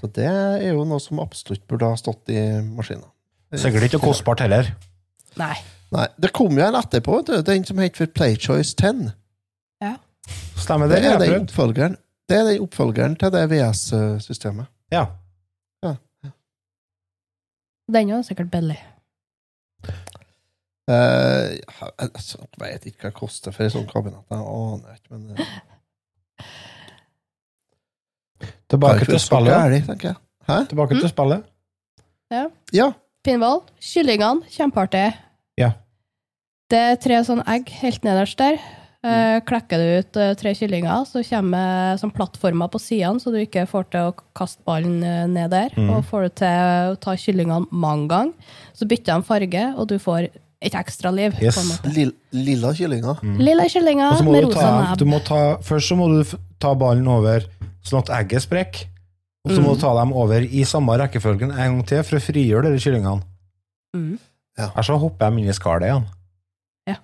Så det er jo noe som absolutt burde ha stått i maskinen. sikkert ikke kostbart heller. Nei. Nei, Det kom jo en etterpå, du, den som heter PlayChoice 10. Stemmer Det det? Er den oppfølgeren, det er den oppfølgeren til det VS-systemet. Ja. Den er sikkert billig. Uh, jeg altså, jeg vet ikke hva det koster for en sånn kabinett. Jeg aner ikke, men uh. Tilbake til spillet. Ærlig, jeg. Hæ? Tilbake til spillet. Ja. Pinball. Kyllingene. Kjempeartig. Ja. Det er tre sånn egg helt nederst der. Uh, klekker du ut tre kyllinger, så kommer sånn plattformer på sidene, så du ikke får til å kaste ballen ned der. Mm. Og får du til å ta kyllingene mange ganger, så bytter de farge, og du får et ekstra liv. Yes. Lill, lilla kyllinger. Lille kyllinger må med rosa nebb. du må ta Først så må du ta ballen over sånn at egget sprekker. Og så må du ta dem over i samme rekkefølgen en gang til for å frigjøre de kyllingene. Mm. Her så hopper jeg inn i skallet igjen. Ja.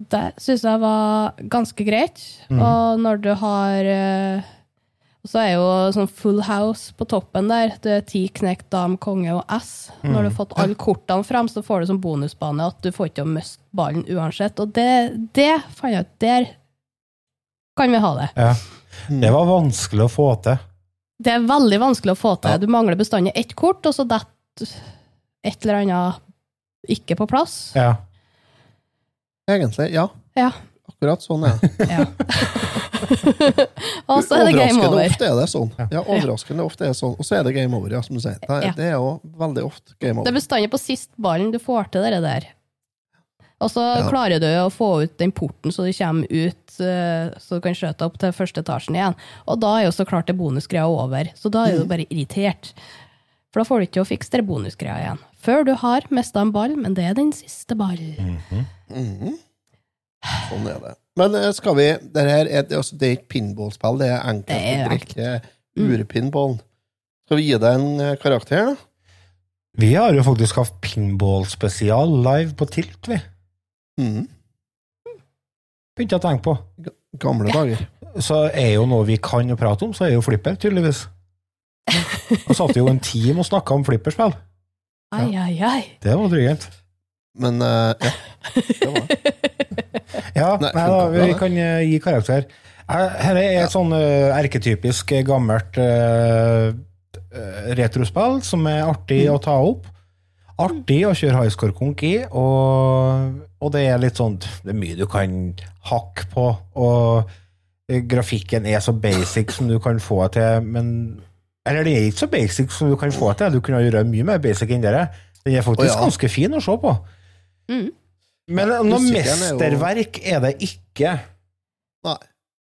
Det syns jeg var ganske greit. Mm. Og når du har eh, Så er jo sånn full house på toppen der. Det er ti knekt, dam, konge og S. Når du har fått alle kortene fram, så får du som bonusbane at du får ikke å miste ballen uansett. Og det, det fant jeg ut Der kan vi ha det. Ja. Mm. Det var vanskelig å få til. Det er veldig vanskelig å få til. Ja. Du mangler bestandig ett kort, og så detter et eller annet ikke på plass. Ja. Egentlig, ja. Ja. Akkurat sånn er det. ja. og så er det game over. ofte er det sånn. Ja, overraskende ofte er det sånn. Og så er det game over, ja, som du sier. Det, det er jo veldig ofte game Det over. er bestandig på sist ballen du får til det der. Og så Ja. klarer du å få ut den porten så du kommer ut, eh, så du kan skjøte opp til første etasjen igjen. Og da er jo så klart det bonusgreia over. Så da er du bare irritert. For da får du ikke å fikse det bonusgreia igjen. Før du har mista en ball, men det er den siste ballen. Mhm. Sånn er det. Men eh, skal vi Det her er, det, er altså, det er ikke pinballspill, det er enkelt Det er å drikke urpinball. Skal vi gi deg en eh, karakter, da? Vi har jo faktisk hatt pinball-spesial live på Tilt, vi. Mm. Begynte jeg å tenke på. Gamle dager. Så er jo noe vi kan å prate om, så er jo flipper, tydeligvis. Og satt jo en time og snakka om flipperspill. Ai, ai, ai. Det var drygt. Men uh, ja. Det var det. Ja, Nei, nei, da, vi kan uh, gi karakter. Her er et sånn uh, erketypisk eh, gammelt eh, eh, retrospill som er artig Mm. å ta opp. Artig å kjøre highscore konk i, og, og det er litt sånn Det er mye du kan hakke på, og eh, grafikken er så basic som du kan få til, men Eller det er ikke så basic som du kan få til, du kunne gjøre mye mer basic enn det. Den er faktisk oh, ja. ganske fin å se på. Mm. Men noe er mesterverk er det ikke. Nei.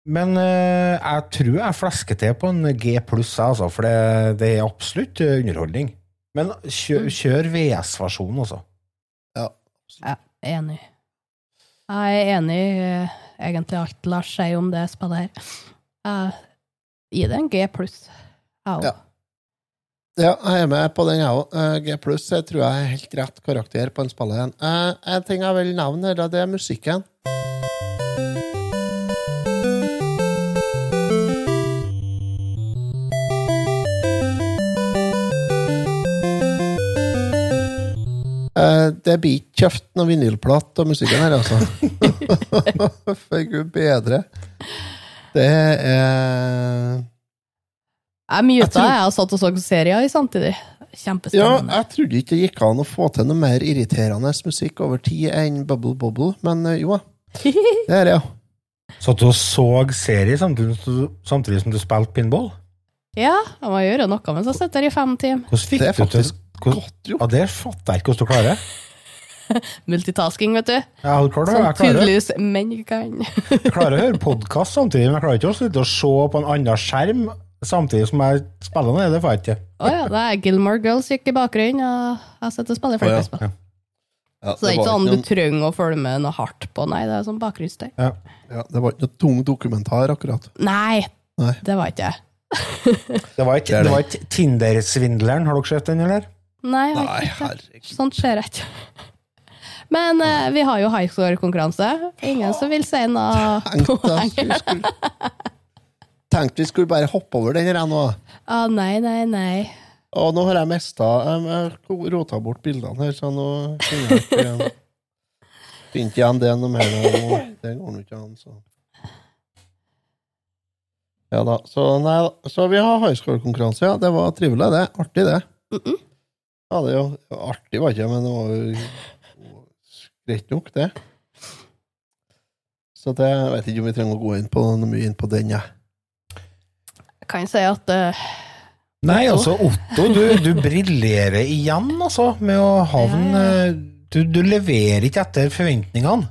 Men uh, jeg tror jeg flesker til på en G pluss, altså, for det, det er absolutt eh, underholdning. Men kjør, kjør VS-versjonen, altså. Ja, enig. Jeg er enig i uh, egentlig alt Lars sier om det spillet her. Jeg gir det en G pluss. Jeg òg. Ja. Ja, jeg er med på den, jeg òg. G pluss tror jeg er helt rett karakter på en spiller. Eh, en ting jeg vil nevne, her, det er musikken. Eh, det blir ikke kjøpt noe vinylplate og musikken her, altså. For gud bedre. Det er Jeg muta, Jeg tror- jeg, og satt og så serier i samtidig. Ja, jeg trodde ikke det gikk an å få til noe mer irriterende musikk over tid enn Bubble Bubble, men eh, jo da. Det er det, ja. Satt du og så serie samtidig, som du- samtidig som du spilte pinball? Ja, jeg må gjøre noe mens jeg sitter i fem timer. Hvordan fikk Det er du til godt gjort. Ja, det fatter jeg ikke hvordan du klarer. Multitasking, vet du. Ja, du klarer, det. Som Jeg klarer, tydeligvis menn kan. jeg klarer å høre podkast samtidig, men jeg klarer ikke å sitte og se på en annen skjerm samtidig som jeg spiller ned. Det får jeg ikke. Å ja, det er Gilmore Girls gikk i bakgrunnen, og jeg sitter og spiller Å ja. ja. Ja, Så det er ikke sånn du trenger å følge med noe hardt på, nei. Det er sånn bakgrunnsstøy. Ja. ja, det var ikke noe tung dokumentar, akkurat. Nei, Nei. det var ikke. Det var ikke, Det det det. var ikke Tinder-svindleren. Har dere sett den, eller? Nei, jeg har ikke. herregud. Sånt skjer ikke. Men eh, vi har jo high score-konkurranse. Ingen som vil si noe poeng. Tenkte vi skulle bare hoppe over den her nå. Ah, nei, nei, nei. Og nå har jeg mista Jeg rota bort bildene her, så nå finner jeg ikke igjen Finner igjen det noe mer. Det går ikke an, så. Ja da. Så, nei, så vi har high score-konkurranse, ja. Det var trivelig, det. Artig, det. Mhm. Ja, det er jo artig, var ikke men det var jo greit nok, det. Så det, jeg vet ikke om vi trenger å gå inn på noe mye inn på den, jeg. Jeg kan si at uh, Nei, altså, Otto, du, du briljerer igjen, altså, med å havne du, du leverer ikke etter forventningene.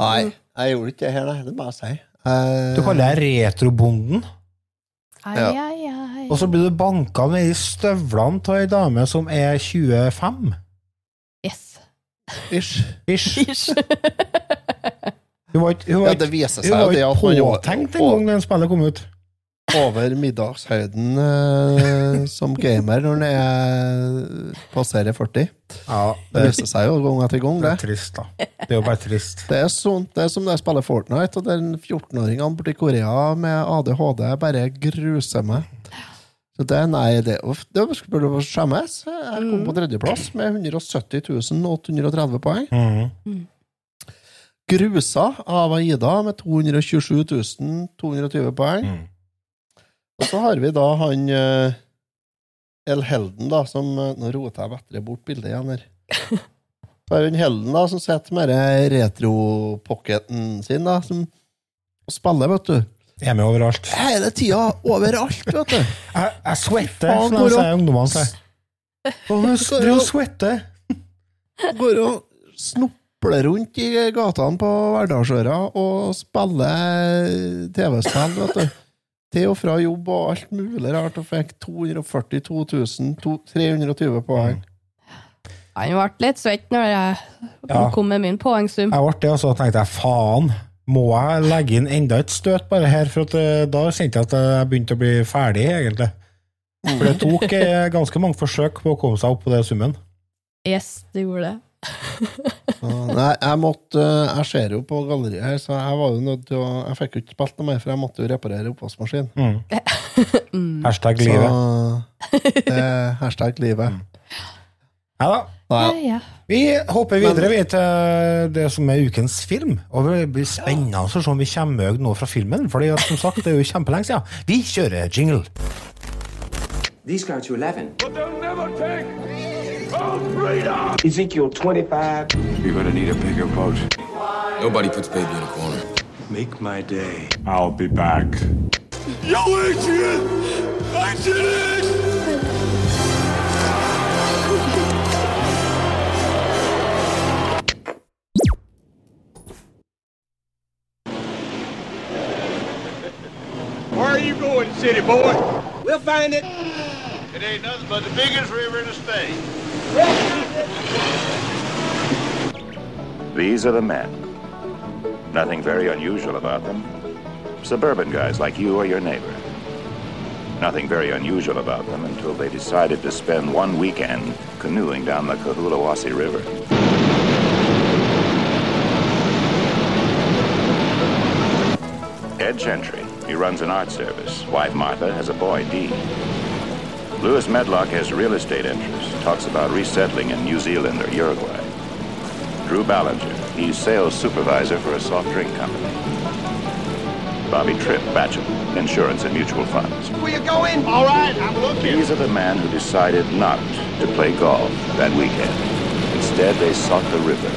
Nei, jeg gjorde ikke det her, nei. Det må jeg si. Uh, Du kaller deg retrobonden, ai, Ja. ai, ai. og så blir du banka ned i støvlene av ei dame som er 25. Yes. Ish. Ish. Ish. Hun var ikke, hun Ja, det viser hun seg var ikke påtenkt engang da den spillet kom ut. Over middagshøyden eh, som gamer når den er passerer 40. Ja, Det viser seg jo gang etter gang, det det. er trist, da. Det er jo bare trist. Det er, sånt, det er som det spiller Fortnite, og den 14-åringen borti Korea med ADHD bare gruser meg. Så det, nei, det, uff, det burde skjemmes. Jeg kom på tredjeplass med 170 830 poeng. Mhm. Grusa av Aida med 227 220 poeng. Mm. Og så har vi da han uh, El Helden, da, som eh, Nå roter jeg vettere bort bildet igjen her. Så har vi en Helden, da, som sitter med retropocketen sin, da, som og spiller, vet du. Jeg er med overalt. Hele tida, overalt, vet du. Jeg, jeg svetter, som de sier ungdommene sier. Du du svetter. Går og snopler rundt i gatene på Verdalsøra og spiller TV-spill, vet du. Til og fra jobb og alt mulig rart, og fikk 242 000, 320 poeng. Han ble litt svett når jeg Ja. kom med min poengsum. Jeg ble det, og så tenkte jeg faen, må jeg legge inn enda et støt bare her? For at, eh, da kjente jeg at jeg begynte å bli ferdig, egentlig. For det tok eh, ganske mange forsøk på å komme seg opp på det summen. Yes, det gjorde det. Så, Nei, jeg måtte Jeg ser jo på galleriet her, så jeg var jo nødt til å Jeg fikk jo ikke spilt noe mer, for jeg måtte jo reparere oppvaskmaskinen. Mm. Hashtag livet. Så, er hashtag livet. Ja da. Ja, ja. Vi hopper videre vi, til det som er ukens film. Og det blir spennende å se om vi kommer med noe fra filmen. For som sagt, det er jo kjempelenge siden. Vi kjører jingle. These go to 11. But they'll never take! Ezekiel 25. You're gonna need a bigger boat. Nobody puts baby in a corner. Make my day. I'll be back. Yo, Adrian! Adrian! Where are you going, city boy? We'll find it. It ain't nothing but the biggest river in the state. These are the men. Nothing very unusual about them. Suburban guys like you or your neighbor. Nothing very unusual about them until they decided to spend one weekend canoeing down the Cohulawasi River. Ed Gentry, he runs an art service. Wife Martha has a boy, Dee. Lewis Medlock has real estate interests, talks about resettling in New Zealand or Uruguay. Drew Ballinger, he's sales supervisor for a soft drink company. Bobby Tripp, bachelor, insurance and mutual funds. Where you going? All right, I'm looking. These are the men who decided not to play golf that weekend. Instead, they sought the river.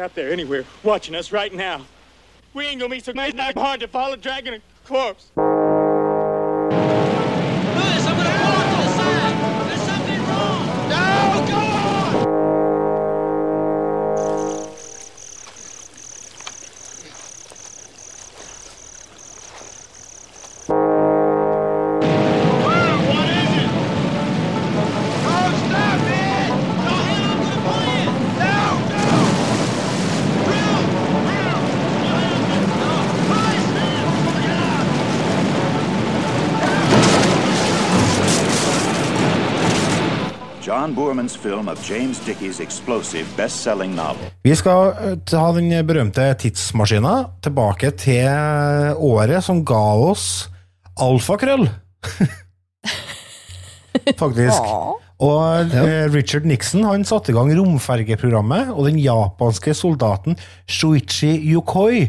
Out there anywhere, watching us right now. We ain't gonna be so not hard to follow dragging a corpse. John Boorman's film of James Dickies explosive best-selling novel. Vi skal eh, ta den berømte tidsmaskina tilbake til året som ga oss alfakrøll. Faktisk. Og eh, Richard Nixon han satte i gang romfergeprogrammet, og den japanske soldaten Shuichi Yokoi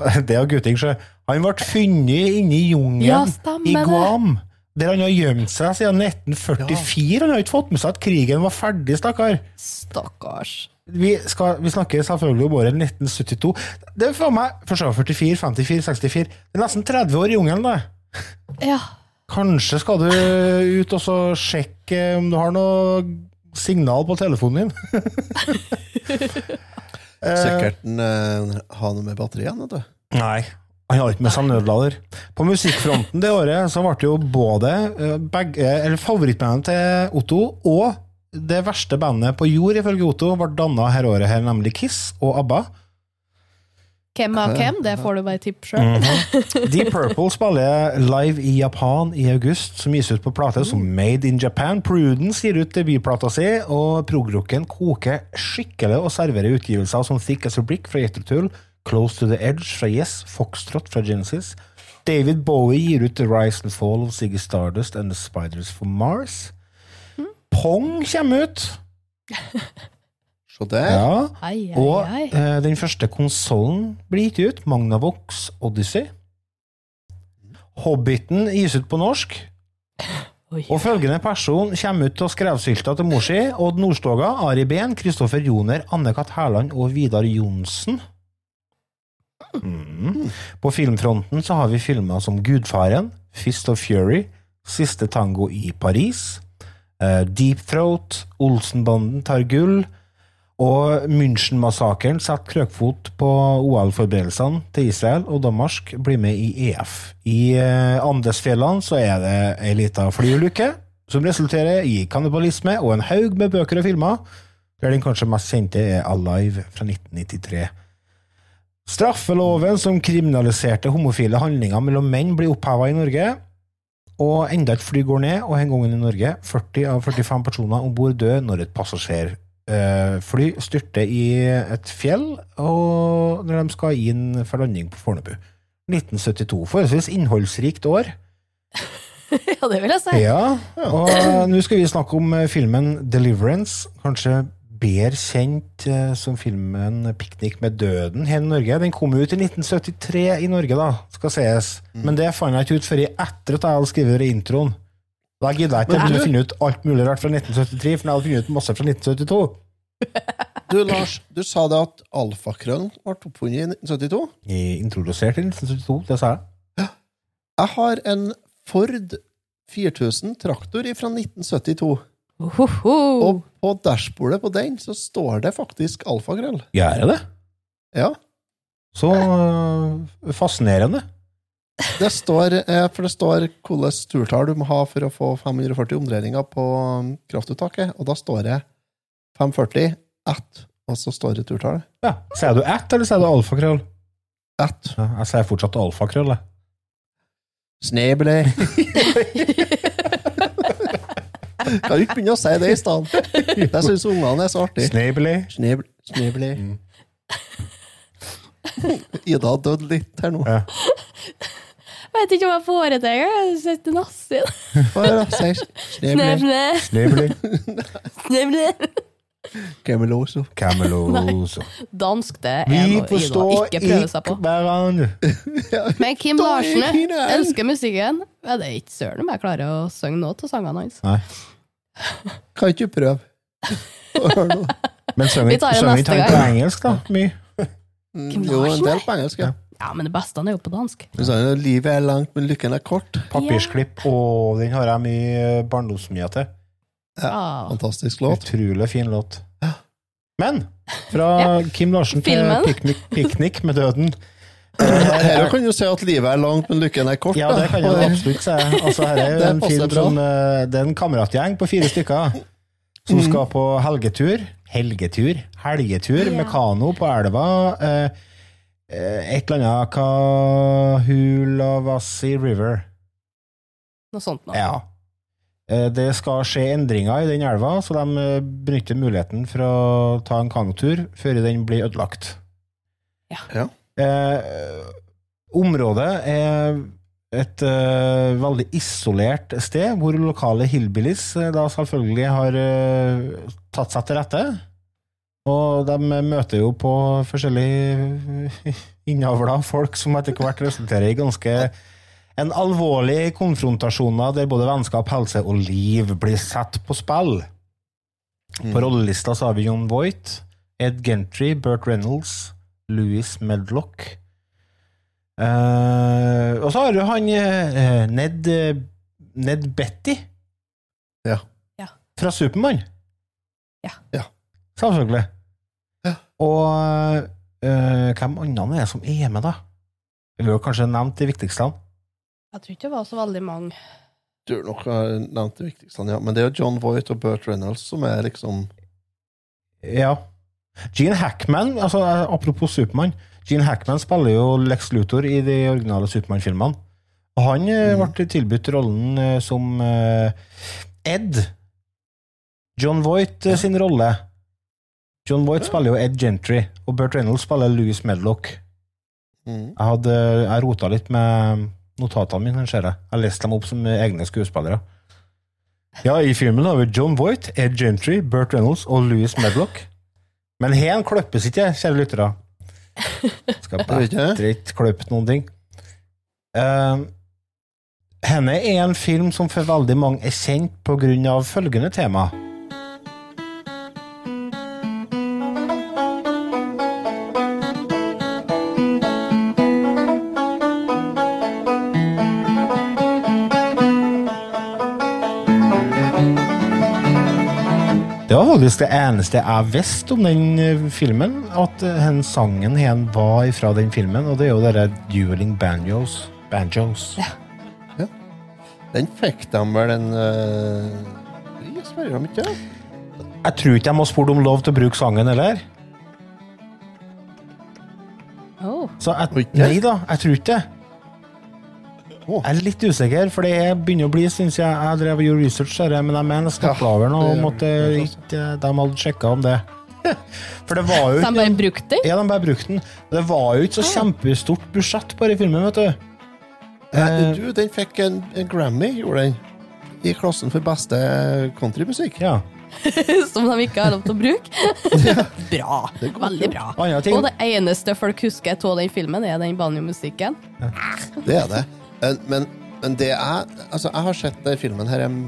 Det er gutting, sjø. Han ble funnet inni i jungelen Ja, i det. Guam. Der han har gjemt seg siden 1944. Han har ikke fått med seg at krigen var ferdig, stakkar. Stakkars. Vi, skal, vi snakker selvfølgelig om året 1972. Det er for meg først var 44, 54, 64 Det er nesten 30 år i jungelen, det. Ja. Kanskje skal du ut og så sjekke om du har noe signal på telefonen din. Sikkert den eh, ha noe med batteriet, igjen, vet du. Nei, han har ikke med seg nødlader. På musikkfronten det året så ble det jo både eh, begge, eller favorittbandet til Otto og det verste bandet på jord, ifølge Otto, ble danna her året, her, nemlig Kiss og ABBA. Hvem av hvem? Det får du bare tippe sjøl. Mhm. Deep Purple spiller live i Japan i august, som gis ut på plate som Made in Japan. Prudence gir ut debutplata si, og progrocken koker skikkelig og serverer utgivelser som Thick as a Brick fra Yettertull, Close to the Edge fra Yes, Foxtrot fra Genesis. David Bowie gir ut The Rise and Fall of Ziggy Stardust and The Spiders from Mars. Pong kommer ut! Se der. Ja. Ai, ai, Og ai. eh, den første konsollen blir gitt ut, Magnavox Odyssey. Hobbiten gis ut på norsk. Oi. Og følgende person kommer ut av skrevsylta til mor si, Odd Nordstoga, Ari Behn, Kristoffer Joner, Anne-Kat. Hærland og Vidar Johnsen. Mm. På filmfronten så har vi filmer som Gudfaren, Fist of Fury, Siste tango i Paris, uh, Deep Throat, Olsenbanden tar gull, og München-massakren setter krøkfot på OL-forberedelsene til Israel, og Danmark blir med i EF. I uh, Andesfjellene så er det ei lita flyulykke som resulterer i kannibalisme og en haug med bøker og filmer, der den kanskje mest kjente er Alive fra 1993. Straffeloven som kriminaliserte homofile handlinger mellom menn, blir oppheva i Norge. Og enda et fly går ned, og en gang i Norge 40 av 45 personer om bord dør når et passasjerfly styrter i et fjell og når de skal inn for landing på Fornebu. 1972. Forholdsvis innholdsrikt år. Ja, det vil jeg si. Ja, og nå skal vi snakke om eh, filmen Deliverance, kanskje bedre kjent eh, som filmen Piknik med døden her i Norge. Den kom ut i 1973 i Norge, da, skal sies. Men det fant jeg ikke ut før etter at jeg hadde skrevet introen. Da gidda jeg ikke å finne ut alt mulig rart fra 1973, for jeg hadde funnet ut masse fra 1972. Du, Lars, du sa det at alfakrøllen ble oppfunnet i 1972. Jeg introdusert i 1972, det sa jeg. Jeg har en Ford 4000 traktor fra 1972. Ohoho. Og på dashbordet på den så står det faktisk alfakrøll. Gjør det det? Ja. Så øh, fascinerende. Det står, eh, for det står hvilket turtall du må ha for å få 540 omdreininger på um, kraftuttaket, og da står det 540 at, og så står det turtallet. Ja. Sier du at, eller sier du alfakrøll? At. Ja, jeg sier fortsatt alfakrøll, jeg. Sneble. Kan du ikke begynne å si det i stedet? Jeg syns ungene er så artig. Snabely. Snebli. Sneble. Ida har dødd litt her nå. Ja. Jeg vet ikke om jeg får det. Jeg sitter nazi. Hva er det? Si Sneble. Snevle. Snabely. Cameloso. Cameloso. Dansk, det er Vi noe Ida forstår ikke prøver seg ikke på. hverandre. Men Kim Larsen elsker musikken. Ja, det er ikke søren om jeg klarer å synge noe av sangene hans. Nei. Kan ikke du prøve? Men synger ikke han på engelsk, da? Mye. Mm, Jo, en del på engelsk, ja. Ja, men det beste er jo på dansk. Du sa jo, Livet er langt, men lykken er kort. Papirsklipp, og den har jeg mye barndomsmye til. Ja, Fantastisk låt. Utrolig fin låt. Men fra Kim Larsen til piknik, piknik med døden. Her kan du si at livet er langt, men lykken er kort. Ja, det kan jeg da. absolutt si. Altså, her er Det en film bra. som eh, Det er en kameratgjeng på fire stykker som Mm. skal på helgetur. Helgetur? Helgetur med kano på elva. eh, eh, Et eller annet Kahulavasi River. Noe sånt noe. Ja. Eh, Det skal skje endringer i den elva, så de eh, benytter muligheten for å ta en kanotur før den blir ødelagt. Ja. Ja. Eh, området er et eh, veldig isolert sted, hvor lokale hillbillies eh, da selvfølgelig har eh, tatt seg til rette. Og de møter jo på forskjellige innavla folk som etter hvert resulterer i ganske en alvorlig konfrontasjoner der både vennskap, helse og liv blir satt på spill. På rollelista så har vi John Voight, Ed Gentry, Burt Reynolds, Louis Medlock. Uh, og så har du han uh, Ned, Ned Betty. Ja. Ja. Fra Supermann. Ja. Ja. Selvfølgelig. Ja. Og uh, hvem andre er det som er med, da? Vi har kanskje nevnt de viktigste. Jeg tror ikke det var så veldig mange. Du har nok eh, nevnt de viktigste, ja. Men det er jo John Voight og Burt Reynolds som er liksom Ja. Gene Hackman, altså eh, apropos Supermann Gene Hackman spiller jo Lex Luthor i de originale Supermann-filmene. Og han mm. ble tilbudt rollen eh, som eh, Ed. John Voight ja. sin rolle. John Voight spiller jo Ed Gentry, og Burt Reynolds spiller Louis Medlock. mm. Jeg hadde jeg rota litt med notatene mine, ser jeg. Jeg leste dem opp som egne skuespillere. Ja, i filmen har vi John Voight, Ed Gentry, Burt Reynolds og Louis Medlock. Men hen kløppes ikke, kjære lyttere. Skal bare ikke. bedre ikke kløppe noen ting. Uh, henne er en film som for veldig mange er kjent av følgende tema. Faktisk det eneste jeg visste om den eh, filmen, at eh, den sangen hen var fra den filmen, og det er jo dere Dueling Banjos. Banjos. Den fikk de vel en uh, pris, spør de ikke? Jeg tror ikke de har spurt om lov til å bruke sangen heller. Oh. Så jeg, nei da, jeg tror ikke det. Jeg er litt usikker, for det er- begynner å bli syns jeg, jeg drev og gjorde research, her, men jeg mener Ja, nå det- om ikke, de hadde sjekka om det. For det var jo Så de bare brukte den? Ja, de bare brukte den. Det var jo ikke så kjempestort budsjett på den filmen, vet du. Nei, Eh, du, den fikk en, en Grammy, gjorde den. I klassen for beste countrymusikk. ja. Som de ikke har lov til å bruke? bra. Er Veldig bra. Og det eneste folk husker av den filmen, er den banjomusikken. Det er det. Men, men, men det er Altså, jeg har sett den filmen her en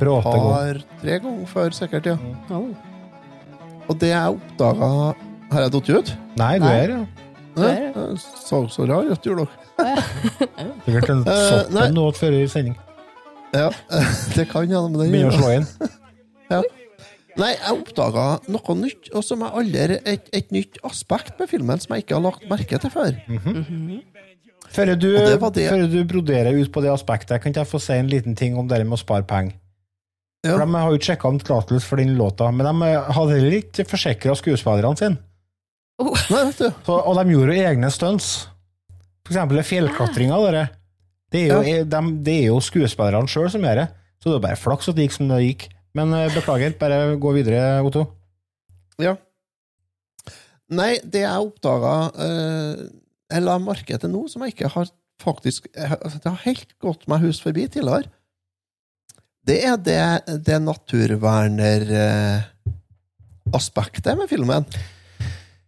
par-tre ganger før, sikkert, ja. Oh. Og det jeg oppdaga Har jeg datt ut? Nei, du er ja. Det er Ja, så så rar ut, gjorde dere. Sikkert en Eh, soppen nå før i sending. Ja, det kan hende. Begynner å slå inn. Nei, jeg oppdaga noe nytt, og som er aldri et, et nytt aspekt med filmen som jeg ikke har lagt merke til før. Mm -hmm. Mm det- før du broderer ut på det aspektet, kan ikke jeg få si en liten ting om det med å spare penger? Ja. For De har jo ikke sjekka om tillatelse for den låta, men de hadde heller ikke forsikra skuespillerne sine. Oh. Så, og de gjorde jo egne stunts. For eksempel fjellklatringa. dere. Det er jo, de, det er jo skuespillerne sjøl som gjør det. Så det er bare flaks at det gikk som det gikk. Men eh, beklager, bare gå videre, Otto. Ja. Nei, det jeg oppdaga eh, Jeg la merke til nå, som jeg ikke har faktisk Det har helt gått meg hus forbi tidligere. Det er det, det naturverneraspektet med filmen.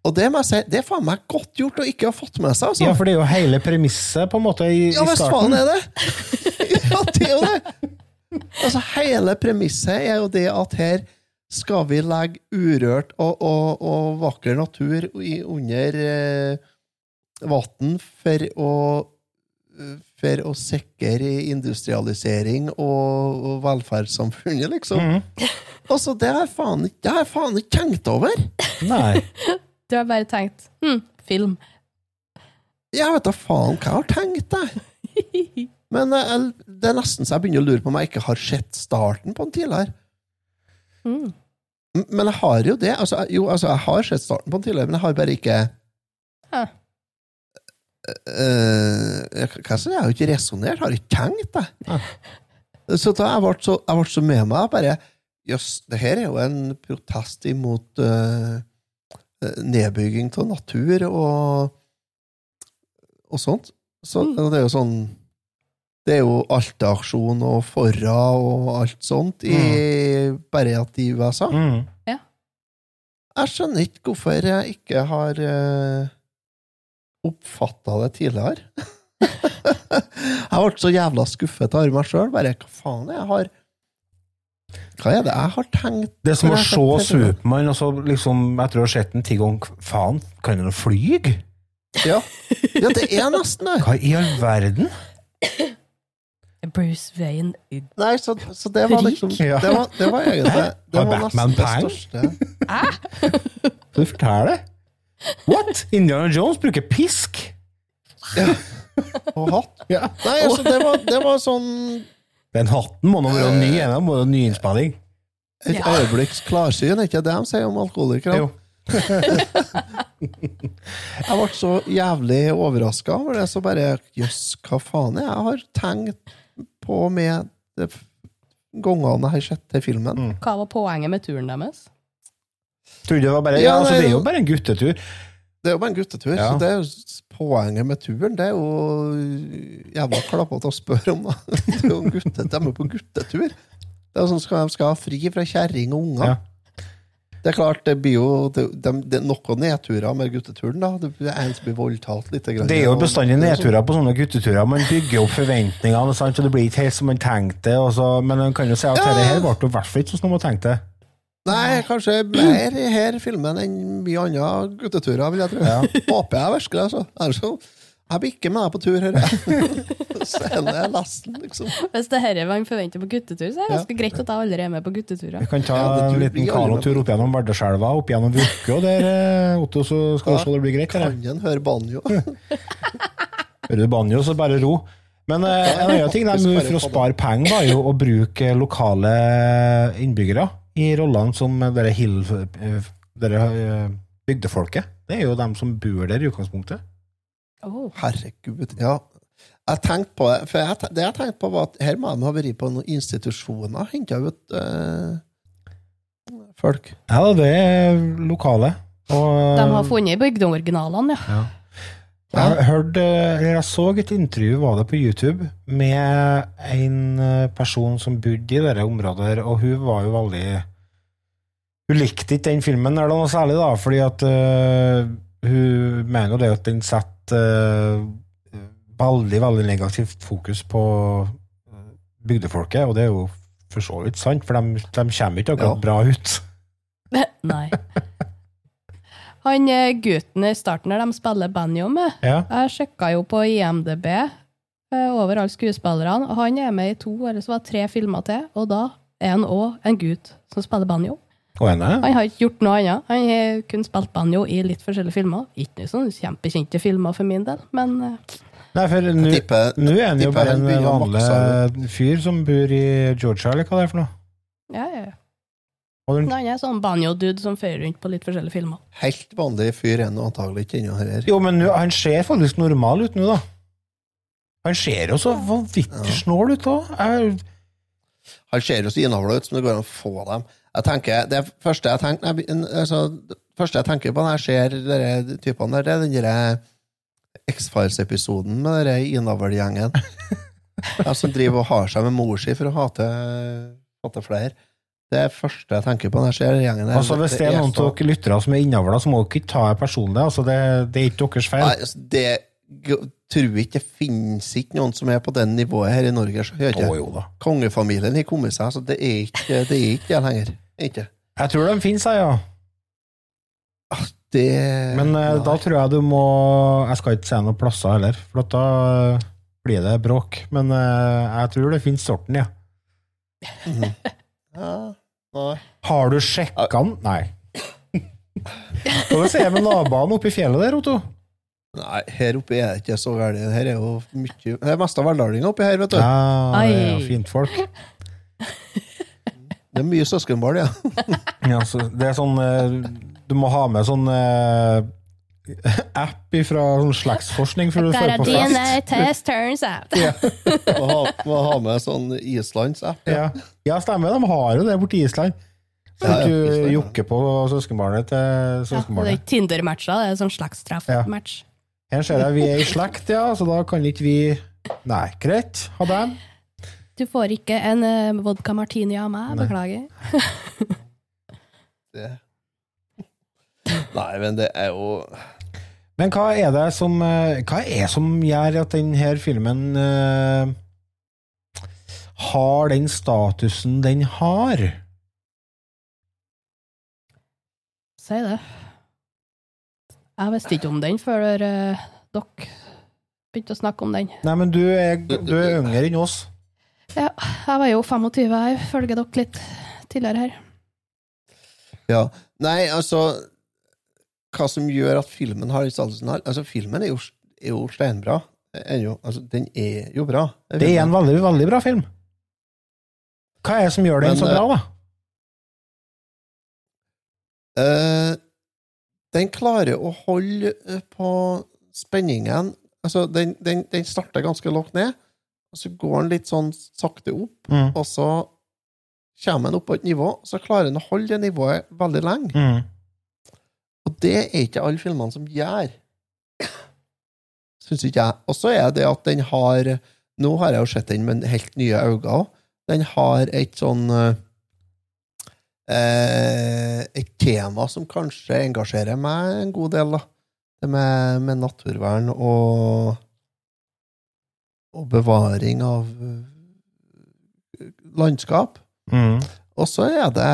Og det må jeg si, det er faen meg godt gjort å ikke ha fått med seg. Altså. Ja, for det er jo hele premisset på en måte i, Ja, i visst starten. faen er det! ja, det er jo det! Altså, hele premisset er jo det at her skal vi legge urørt og, og, og vakker natur i, under eh, vann for å for å sikre industrialisering og, velferdssamfunnet, liksom. Mm. Altså, det har jeg faen faen ikke tenkt over! Nei. Du har bare tenkt hm, film. Jeg vet da faen hva jeg har tenkt, jeg. Men eh, jeg, det er nesten så jeg begynner å lure på om jeg ikke har sett starten på den tidligere. Mm. Men jeg har jo det. Altså, jo, altså, jeg har sett starten på den tidligere, men jeg har bare ikke Ja. Eh, hva så, Jeg har jo ikke resonnert, har ikke tenkt, jeg. Så da jeg ble så, jeg ble så med meg bare Jøss, det her er jo en protest imot eh, nedbygging av natur og, og sånt. Så det er jo sånn Det er jo Alta-aksjon og Forra og alt sånt, i, bare at i USA. Mm. Jeg skjønner ikke hvorfor jeg ikke har uh, oppfatta det tidligere. jeg ble så jævla skuffet av meg sjøl. Bare hva faen jeg har Hva er det jeg har tenkt? Det er som å se? Supermann, og så liksom, etter å ha sett den ti ganger Faen, kan han fly? Ja. ja, det er nesten det. Hva i all verden? Bruce Wayne Nei, så, så det var liksom Ja. Det var, det var egentlig Det Har var Batman nesten det peng? Hæ? Du forteller? What? Indiana Jones bruker pisk? Og hatt. Ja. Nei, altså, det var, det var sånn Den hatten må nå være ny, ennå, må ny nyinnspilling. et øyeblikks klarsyn, er ikke det de sier om alkoholikere? Jo. Jeg ble så jævlig overraska over det, så bare Jøss, hva faen er jeg har tenkt på med de gangene jeg har sett til filmen? Hva var poenget med turen deres? Trodde det var bare, Ja, altså, det er jo bare en guttetur. Det er jo bare en guttetur, Ja. så det er jo poenget med turen. Det er jo jævla klappete å spørre om, da. Det er jo en gutte, de er på guttetur. Det er jo sånn, skal, skal ha fri fra kjerring og unger. Ja. Det er klart, det blir jo det, det, det er noen nedturer med gutteturen. da. Det er en som blir voldtatt litt. grann, Det er jo bestandig det er sånn- nedturer på sånne gutteturer. Man bygger opp forventningene, sant? så det blir ikke helt som man tenkte. Og så, men man kan jo si at Ja. dette ble i hvert fall ikke sånn som man tenkte. Nei, kanskje mer i her filmen enn mye andre gutteturer, vil jeg tro. Ja. Håper jeg virkelig, altså. Ellers Jeg blir ikke med deg på tur, hører jeg. Så er det lasten, liksom. Hvis det er hva man forventer på guttetur, så er det ganske greit at jeg aldri er med på gutteturer. Vi kan ta Ja, en liten kanotur opp gjennom Vardøselva, opp gjennom Vukke, og der, eh, Otto, så skal ja, det bli greit. Kan en høre banjo? Hører du banjo, så bare ro. Men eh, en annen ting de gjorde for å spare penger, var jo å bruke lokale innbyggere i rollene som dere, hill, eh, dere eh, bygdefolket. Det er jo dem som bor der i utgangspunktet. Oh. Herregud, ja. Jeg tenkte på det, for jeg, det jeg tenkte på var at her må de ha vært på noen institusjoner, henta ut eh, folk. Ja, det er lokale. Og, De har funnet bygdeoriginalene, ja. Ja. Jeg hørte, eller jeg så et intervju, var det på YouTube, med en eh, person som bodde i dette området, og hun var jo veldig Hun likte ikke den filmen eller noe særlig, da, fordi at uh, hun mener jo det at den setter uh, veldig, veldig negativt fokus på eh, bygdefolket, og det er jo for så vidt sant, for de, de kommer ikke akkurat Ja. bra ut. Nei. Han eh, gutten i starten der de spiller banjo med, Ja. jeg sjekka jo på IMDb eh, over alle skuespillerne, og han er med i to eller så var det tre filmer til, og da er han òg en gutt som spiller banjo. Og henne? Han har ikke gjort noe annet. Han har kun spilt banjo i litt forskjellige filmer. Ikke noen sånn kjempekjente filmer for min del, men eh, Nei, for nå er han jo tipper bare en vanlig fyr som bor i Georgia, eller hva det er for noe. ja, ja. ja. Og den, Men Han er sånn banjo-dude som fører rundt på litt forskjellige filmer. Helt vanlig fyr er han antagelig ikke ennå her. jo, men han ser faktisk normal ut nå, da. Han ser jo så vanvittig snål ut òg. Han ser jo så innavla ut som det går an å få dem. Jeg tenker, Det første jeg tenker, jeg, altså, det første jeg tenker på når jeg ser de typene der, det er den derre X-Files-episoden med den innavlgjengen. ja, som driver og har seg med mor si for å hate, hate flere. Det er første jeg tenker på når jeg ser gjengen. der. Altså, hvis det er noen av dere lyttere som er innavla, så må dere ikke ta det personlig. Altså, det, det er ikke deres feil. Nei, altså, det tror ikke det finnes ikke noen som er på det nivået her i Norge. Så, ikke Å, jo da. Kongefamilien har kommet seg, så det er ikke det er ikke det lenger. Ikke. Jeg tror de finnes, jeg, ja. Det Men eh, da tror jeg du må Jeg skal ikke si noen plasser heller, for at da eh, blir det bråk. Men eh, jeg tror det finnes sorten, ja. ja, Nei. Har du sjekka den? Nei. Kan du se med naboene oppe i fjellet der, Otto? Nei, her oppe er det ikke så gærent. Her er jo mye Det er mest av verdalinger oppi her, vet du. Ja, det er jo fint folk. Det er mye søskenbarn, ja. Ja, så det er sånn eh, Du må ha med sånn eh, app fra sånn slektsforskning før du får Got DNA test turns out. Må ha, må ha med sånn Islands-app. Ja. ja, stemmer. De har jo det borti Island. Så Ja, ja, du jokker på søskenbarnet til Ja, det er søskenbarnet. ikke Tinder-matcher, det er sånn slektstreff-match. Her ser jeg vi er i slekt, ja, så da kan ikke vi Nei, greit. Ha det. Du får ikke en eh, vodka martini av meg, Nei. beklager. Det. Nei, men det er jo Men hva er det som eh, Hva er som gjør at denne filmen uh, har den statusen den har? Si det. Jeg visste ikke om den før eh, dere begynte å snakke om den. Nei, men du er, du er yngre enn oss. Ja, jeg var jo 25, jeg følger dere litt tidligere her. Ja. Nei, altså Hva som gjør at filmen har den statusen her Altså, filmen er jo, er jo steinbra. Er jo, altså, den er jo bra. Det er en veldig, veldig bra film. Hva er det som gjør den Men, så eh, bra, da? Uh, den klarer å holde eh, på spenningen. Altså, den, den, den starter ganske lavt ned, og så går den litt sånn sakte opp, Mm. og så kommer den opp på et nivå, så klarer den å holde det nivået veldig lenge. Mm. Og det er ikke alle filmene som gjør. Syns ikke jeg. Og så er det at den har Nå har jeg jo sett den med helt nye øyne. Den har et sånn eh, Et tema som kanskje engasjerer meg en god del, da. Det med, med naturvern og Og bevaring av eh, landskap. Mm. Og så er det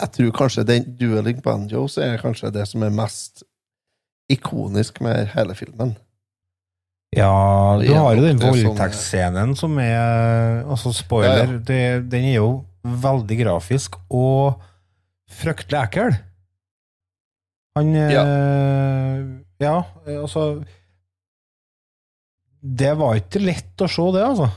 Jeg tror kanskje den Dueling Banjos er kanskje det som er mest ikonisk med hele filmen. Ja, du har jo den voldtektsscenen som er Altså, spoiler, Ja, ja. Det, den er jo veldig grafisk og fryktelig ekkel. Han eh, Ja, altså Det var ikke lett å se, det, altså.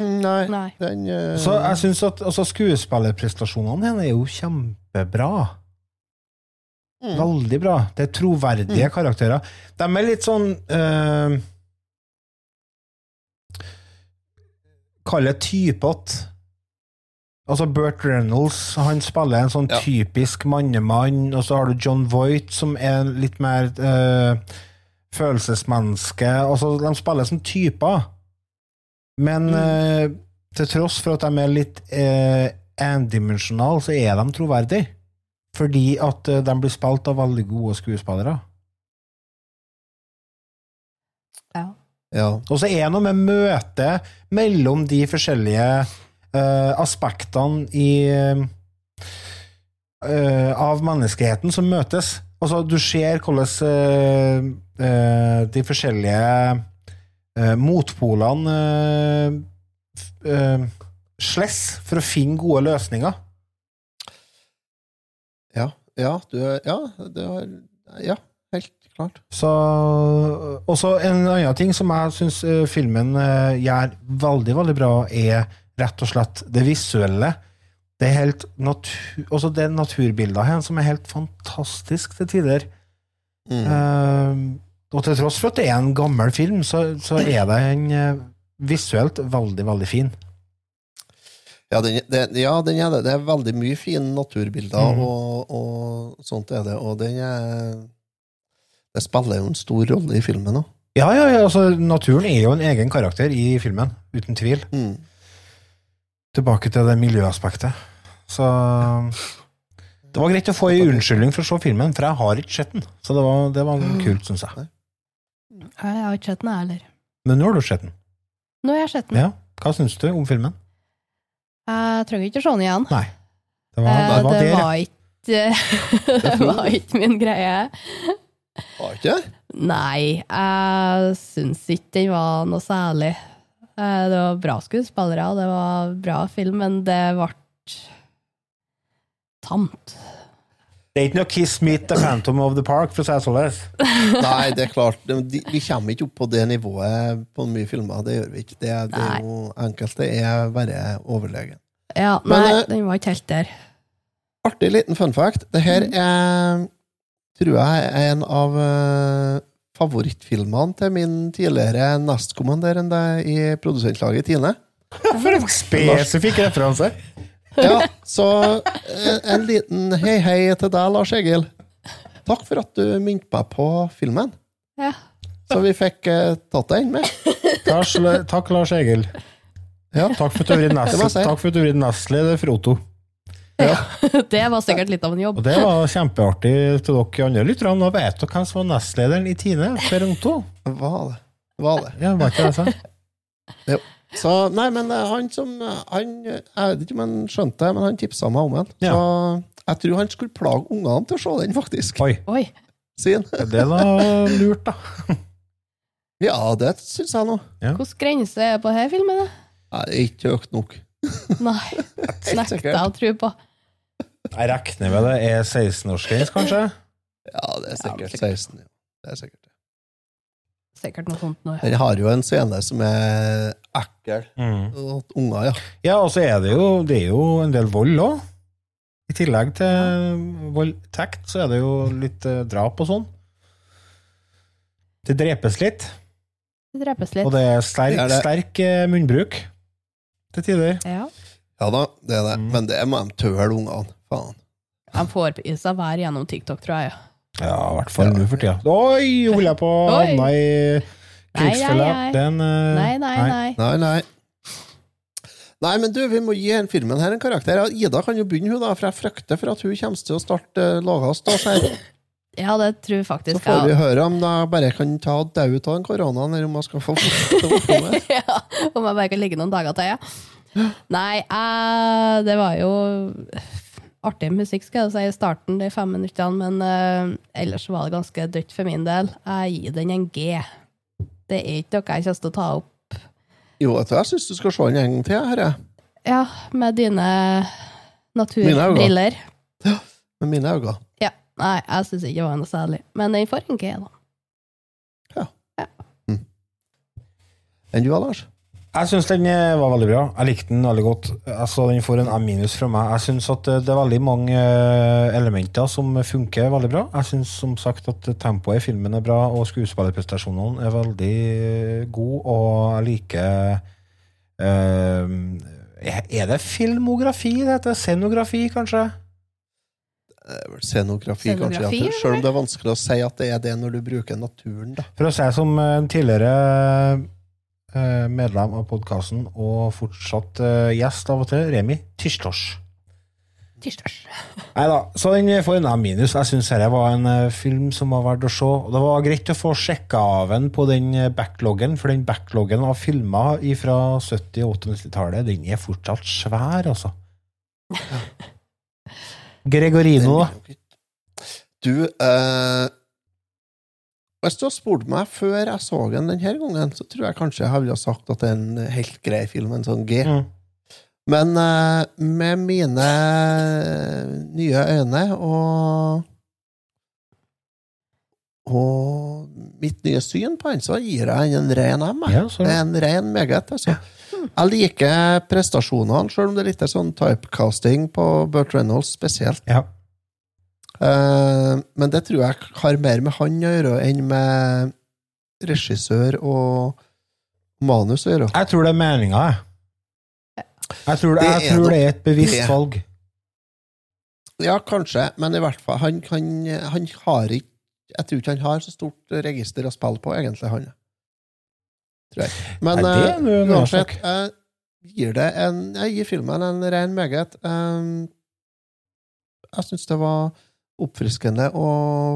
Nei, Nei. den uh... Så jeg synes at altså, Skuespillerprestasjonene hennes er jo kjempebra. mm. Veldig bra. Det er troverdige karakterer. De er litt sånn uh, Kall det typete. Altså Burt Reynolds han spiller en sånn Ja. typisk mannemann, og så har du John Voight, som er litt mer uh, følelsesmenneske. Altså, de spiller som typer. Men eh, til tross for at de er litt eh, endimensjonale, så er de troverdige. Fordi at eh, de blir spilt av veldig gode skuespillere. Ja. Ja. Og så er det noe med møtet mellom de forskjellige uh, aspektene i uh, av menneskeheten som møtes. Altså, du ser hvordan uh, eh, de forskjellige motpolene eh, eh, slåss for å finne gode løsninger. Ja, ja, du Ja, du har Ja, helt klart. Så, også en annen ting som jeg syns filmen eh, gjør veldig, veldig bra, er rett og slett det visuelle. Det er helt natur, også det naturbildet her som er helt fantastisk til tider. Mm. Eh, og til tross for at det er en gammel film, så, så er den eh, visuelt veldig, veldig fin. Ja, den, det, ja, den er det. Det er veldig mye fine naturbilder, Mm. og, og sånt er det. Og den er Det spiller jo en stor rolle i filmen òg. Ja, ja, ja, altså naturen er jo en egen karakter i filmen, uten tvil. Mm. Tilbake til det miljøaspektet. Så Det var greit å få en unnskyldning for å se filmen, for jeg har ikke sett den. Så det var, det var kult, syns jeg. Jeg har ikke sett den, jeg heller. Men nå har du sett den. Nå har jeg sett den. Ja. Hva syns du om filmen? Jeg trenger ikke å se den igjen. Nei. Det var, Eh, det var det var ikke Det var ikke min greie. Var ikke det? Nei, jeg syns ikke den var noe særlig. Eh, Det var bra skuespillere, det var bra film, men det ble tamt. Det er ikke noe Kiss Meet the Phantom of the Park, for å si det sånn. Nei, det er klart. De, vi kommer ikke opp på det nivået på mye filmer. Det gjør vi ikke. Det, det er jo enkelte er bare overlegen. Ja, nei, Men, den var ikke helt der. Artig liten fun fact. Det her er, tror jeg, er en av eh, favorittfilmene til min tidligere nestkommanderende i produsentlaget, Tine. For en spesifikk referanse! Ja, så eh, en liten hei hei til deg, Lars Egil. Takk for at du minte meg på filmen. Ja. Så vi fikk eh, tatt den med. Takk, takk, Lars Egil. Ja. Takk for at du du har vært nestleder for Det var sikkert litt av en jobb. Og det var kjempeartig til dere andre lytterne. Nå vet dere hvem som var nestlederen i Tine for Otto. Var det. Var det. Ja, var ikke det jeg sa? Jo. Så, nei, men eh, han som eh, han, eh, Jeg vet ikke om han skjønte det, men han tipsa meg om den. Ja. Så jeg tror han skulle plage ungene til å se den, faktisk. Oi. Oi. Sin. Det var lurt, da. Ja, det syns jeg nå. Hvilken grense er på denne filmen? da? Nei, det er ikke høyt nok. Nei, nekter jeg å tro på. Jeg regner med det er 16-årsgrense, kanskje? Ja, det er sikkert Ja, 16. Ja. Det er sikkert det. Sikkert noe sånt nå. Den har jo en scene som er ekkel. Mm. Og unger, ja. Ja, og så er det jo, det er jo en del vold òg. I tillegg til voldtekt, så er det jo litt eh, drap og sånn. Det drepes litt, Det drepes litt. og det er sterk, Det er det. sterk eh, munnbruk til tider. Ja. Ja da, det er det. Mm. Men det må de tøle, ungene. Faen. De får i seg hver gjennom TikTok, tror jeg. Ja, i hvert fall nå for tida. Oi, holder jeg på å havne i krigsfella? Nei, nei, nei. Den, eh, Nei, nei, nei. Nei, nei. Nei, men du, vi må gi den filmen her en karakter. Ida kan jo begynne, hun da, for jeg frykter for at hun kommer til å starte uh, Ja, det tror jeg faktisk. Så får vi høre om jeg bare kan ta deg ut av den koronaen, eller om jeg skal få fortsette å få ja, om jeg bare kan ligge noen dager til, ja. Nei, eh, det var jo artig musikk, skal jeg si, i starten, de fem minuttene, men uh, ellers var det ganske dødt for min del. Jeg gir den en G. Det er ikke noe jeg kommer til å ta opp, Jo, jeg syns du skal se den en gang til, herre. ja, med dine naturbriller. Ja. Med mine øyne. Ja, nei, jeg syns ikke det var noe særlig. Men den får en G, da. ja Enn du, Lars? Jeg syns den eh, var veldig bra. Jeg likte den veldig godt. Altså, den får en A minus fra meg. Jeg syns at eh, det er veldig mange eh, elementer som funker veldig bra. Jeg syns som sagt at tempoet i filmen er bra, og skuespillerprestasjonene er veldig gode, og jeg liker eh, Er det filmografi det heter? Scenografi, kanskje? Det er Scenografi, kanskje. Ja, selv om det er vanskelig å si at det er det når du bruker naturen, da. For å si som en tidligere medlem av podkasten og fortsatt eh, gjest av og til, Remi Tirsdors. Tirsdags. Nei da, så den får en minus. Jeg syns dette var en eh, film som var verdt å se. Og det var greit å få sjekka av den på den eh, backloggen, for den backloggen av filmer fra 70-, og 80-tallet, den er fortsatt svær, altså. Gregorino, da. Du, eh, hvis du har spurt meg før jeg så den denne gangen, så tror jeg kanskje jeg ville sagt at det er en helt grei film, en sånn G. Mm. Men eh, med mine nye øyne og og mitt nye syn på den, så gir jeg den en ren M. Ja, en ren meget. Altså. Jeg liker prestasjonene, selv om det er litt sånn typecasting på Burt Reynolds spesielt. Ja. Eh, men det tror jeg har mer med han å gjøre enn med regissør og manus å gjøre. Jeg tror det er meninga, jeg. Jeg tror, Det jeg tror det er et bevisst det. valg. Ja, kanskje, men i hvert fall Han, han, han har ikke Jeg tror ikke han har så stort register å spille på, egentlig, han. Tror jeg. Men Nei, det er eh, uansett, jeg gir det en Jeg gir filmen en ren meget. Um, jeg syns det var oppfriskende å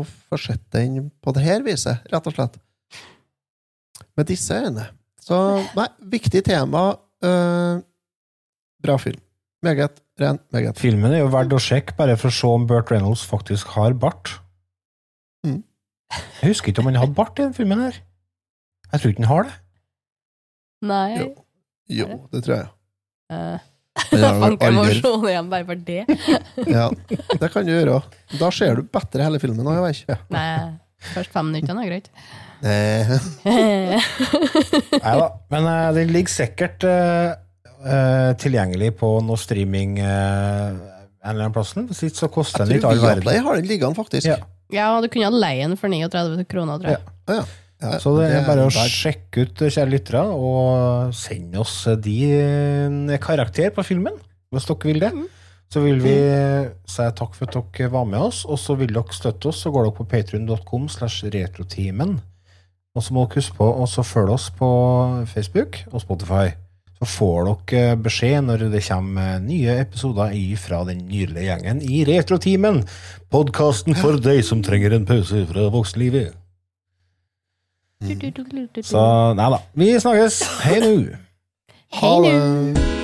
få sett den på det her viset, rett og slett. Med disse øynene. Så nei, viktig tema. Uh, bra film. Meget ren, meget. Filmen er jo verdt å sjekke, bare for å se om Burt Reynolds faktisk har bart. Mm. Jeg husker ikke om han hadde bart i den filmen her. Jeg tror ikke han har det. Nei. Jo. Jo, det tror jeg. Eh, Har det igjen bare for det. Ja, det kan du gjøre. Da ser du bedre hele filmen. også, jeg vet ikke. Nei, først fem minutter er greit. Nei da. Men uh, den ligger sikkert uh, uh, tilgjengelig på noe streaming uh, en eller annen ikke så koster den jeg litt all verden. Viaplay har den liggende, faktisk. Ja. Ja, du kunne ha leien den for 39 kroner, tror jeg. Ja, ja. Ja, Så det er bare å sjekke ut, kjære lyttere, og sende oss de eh, karakter på filmen, hvis dere vil det. Så vil vi si takk for at dere var med oss, og så vil dere støtte oss, så går dere på patreon.com slash retrotimen. Og så må dere huske på å så følge oss på Facebook og Spotify. Så får dere beskjed når det kommer nye episoder fra den nydelige gjengen i Retrotimen. Podkasten for deg som trenger en pause fra voksenlivet. Så nei da. Vi snakkes. Hei nu. Hei det.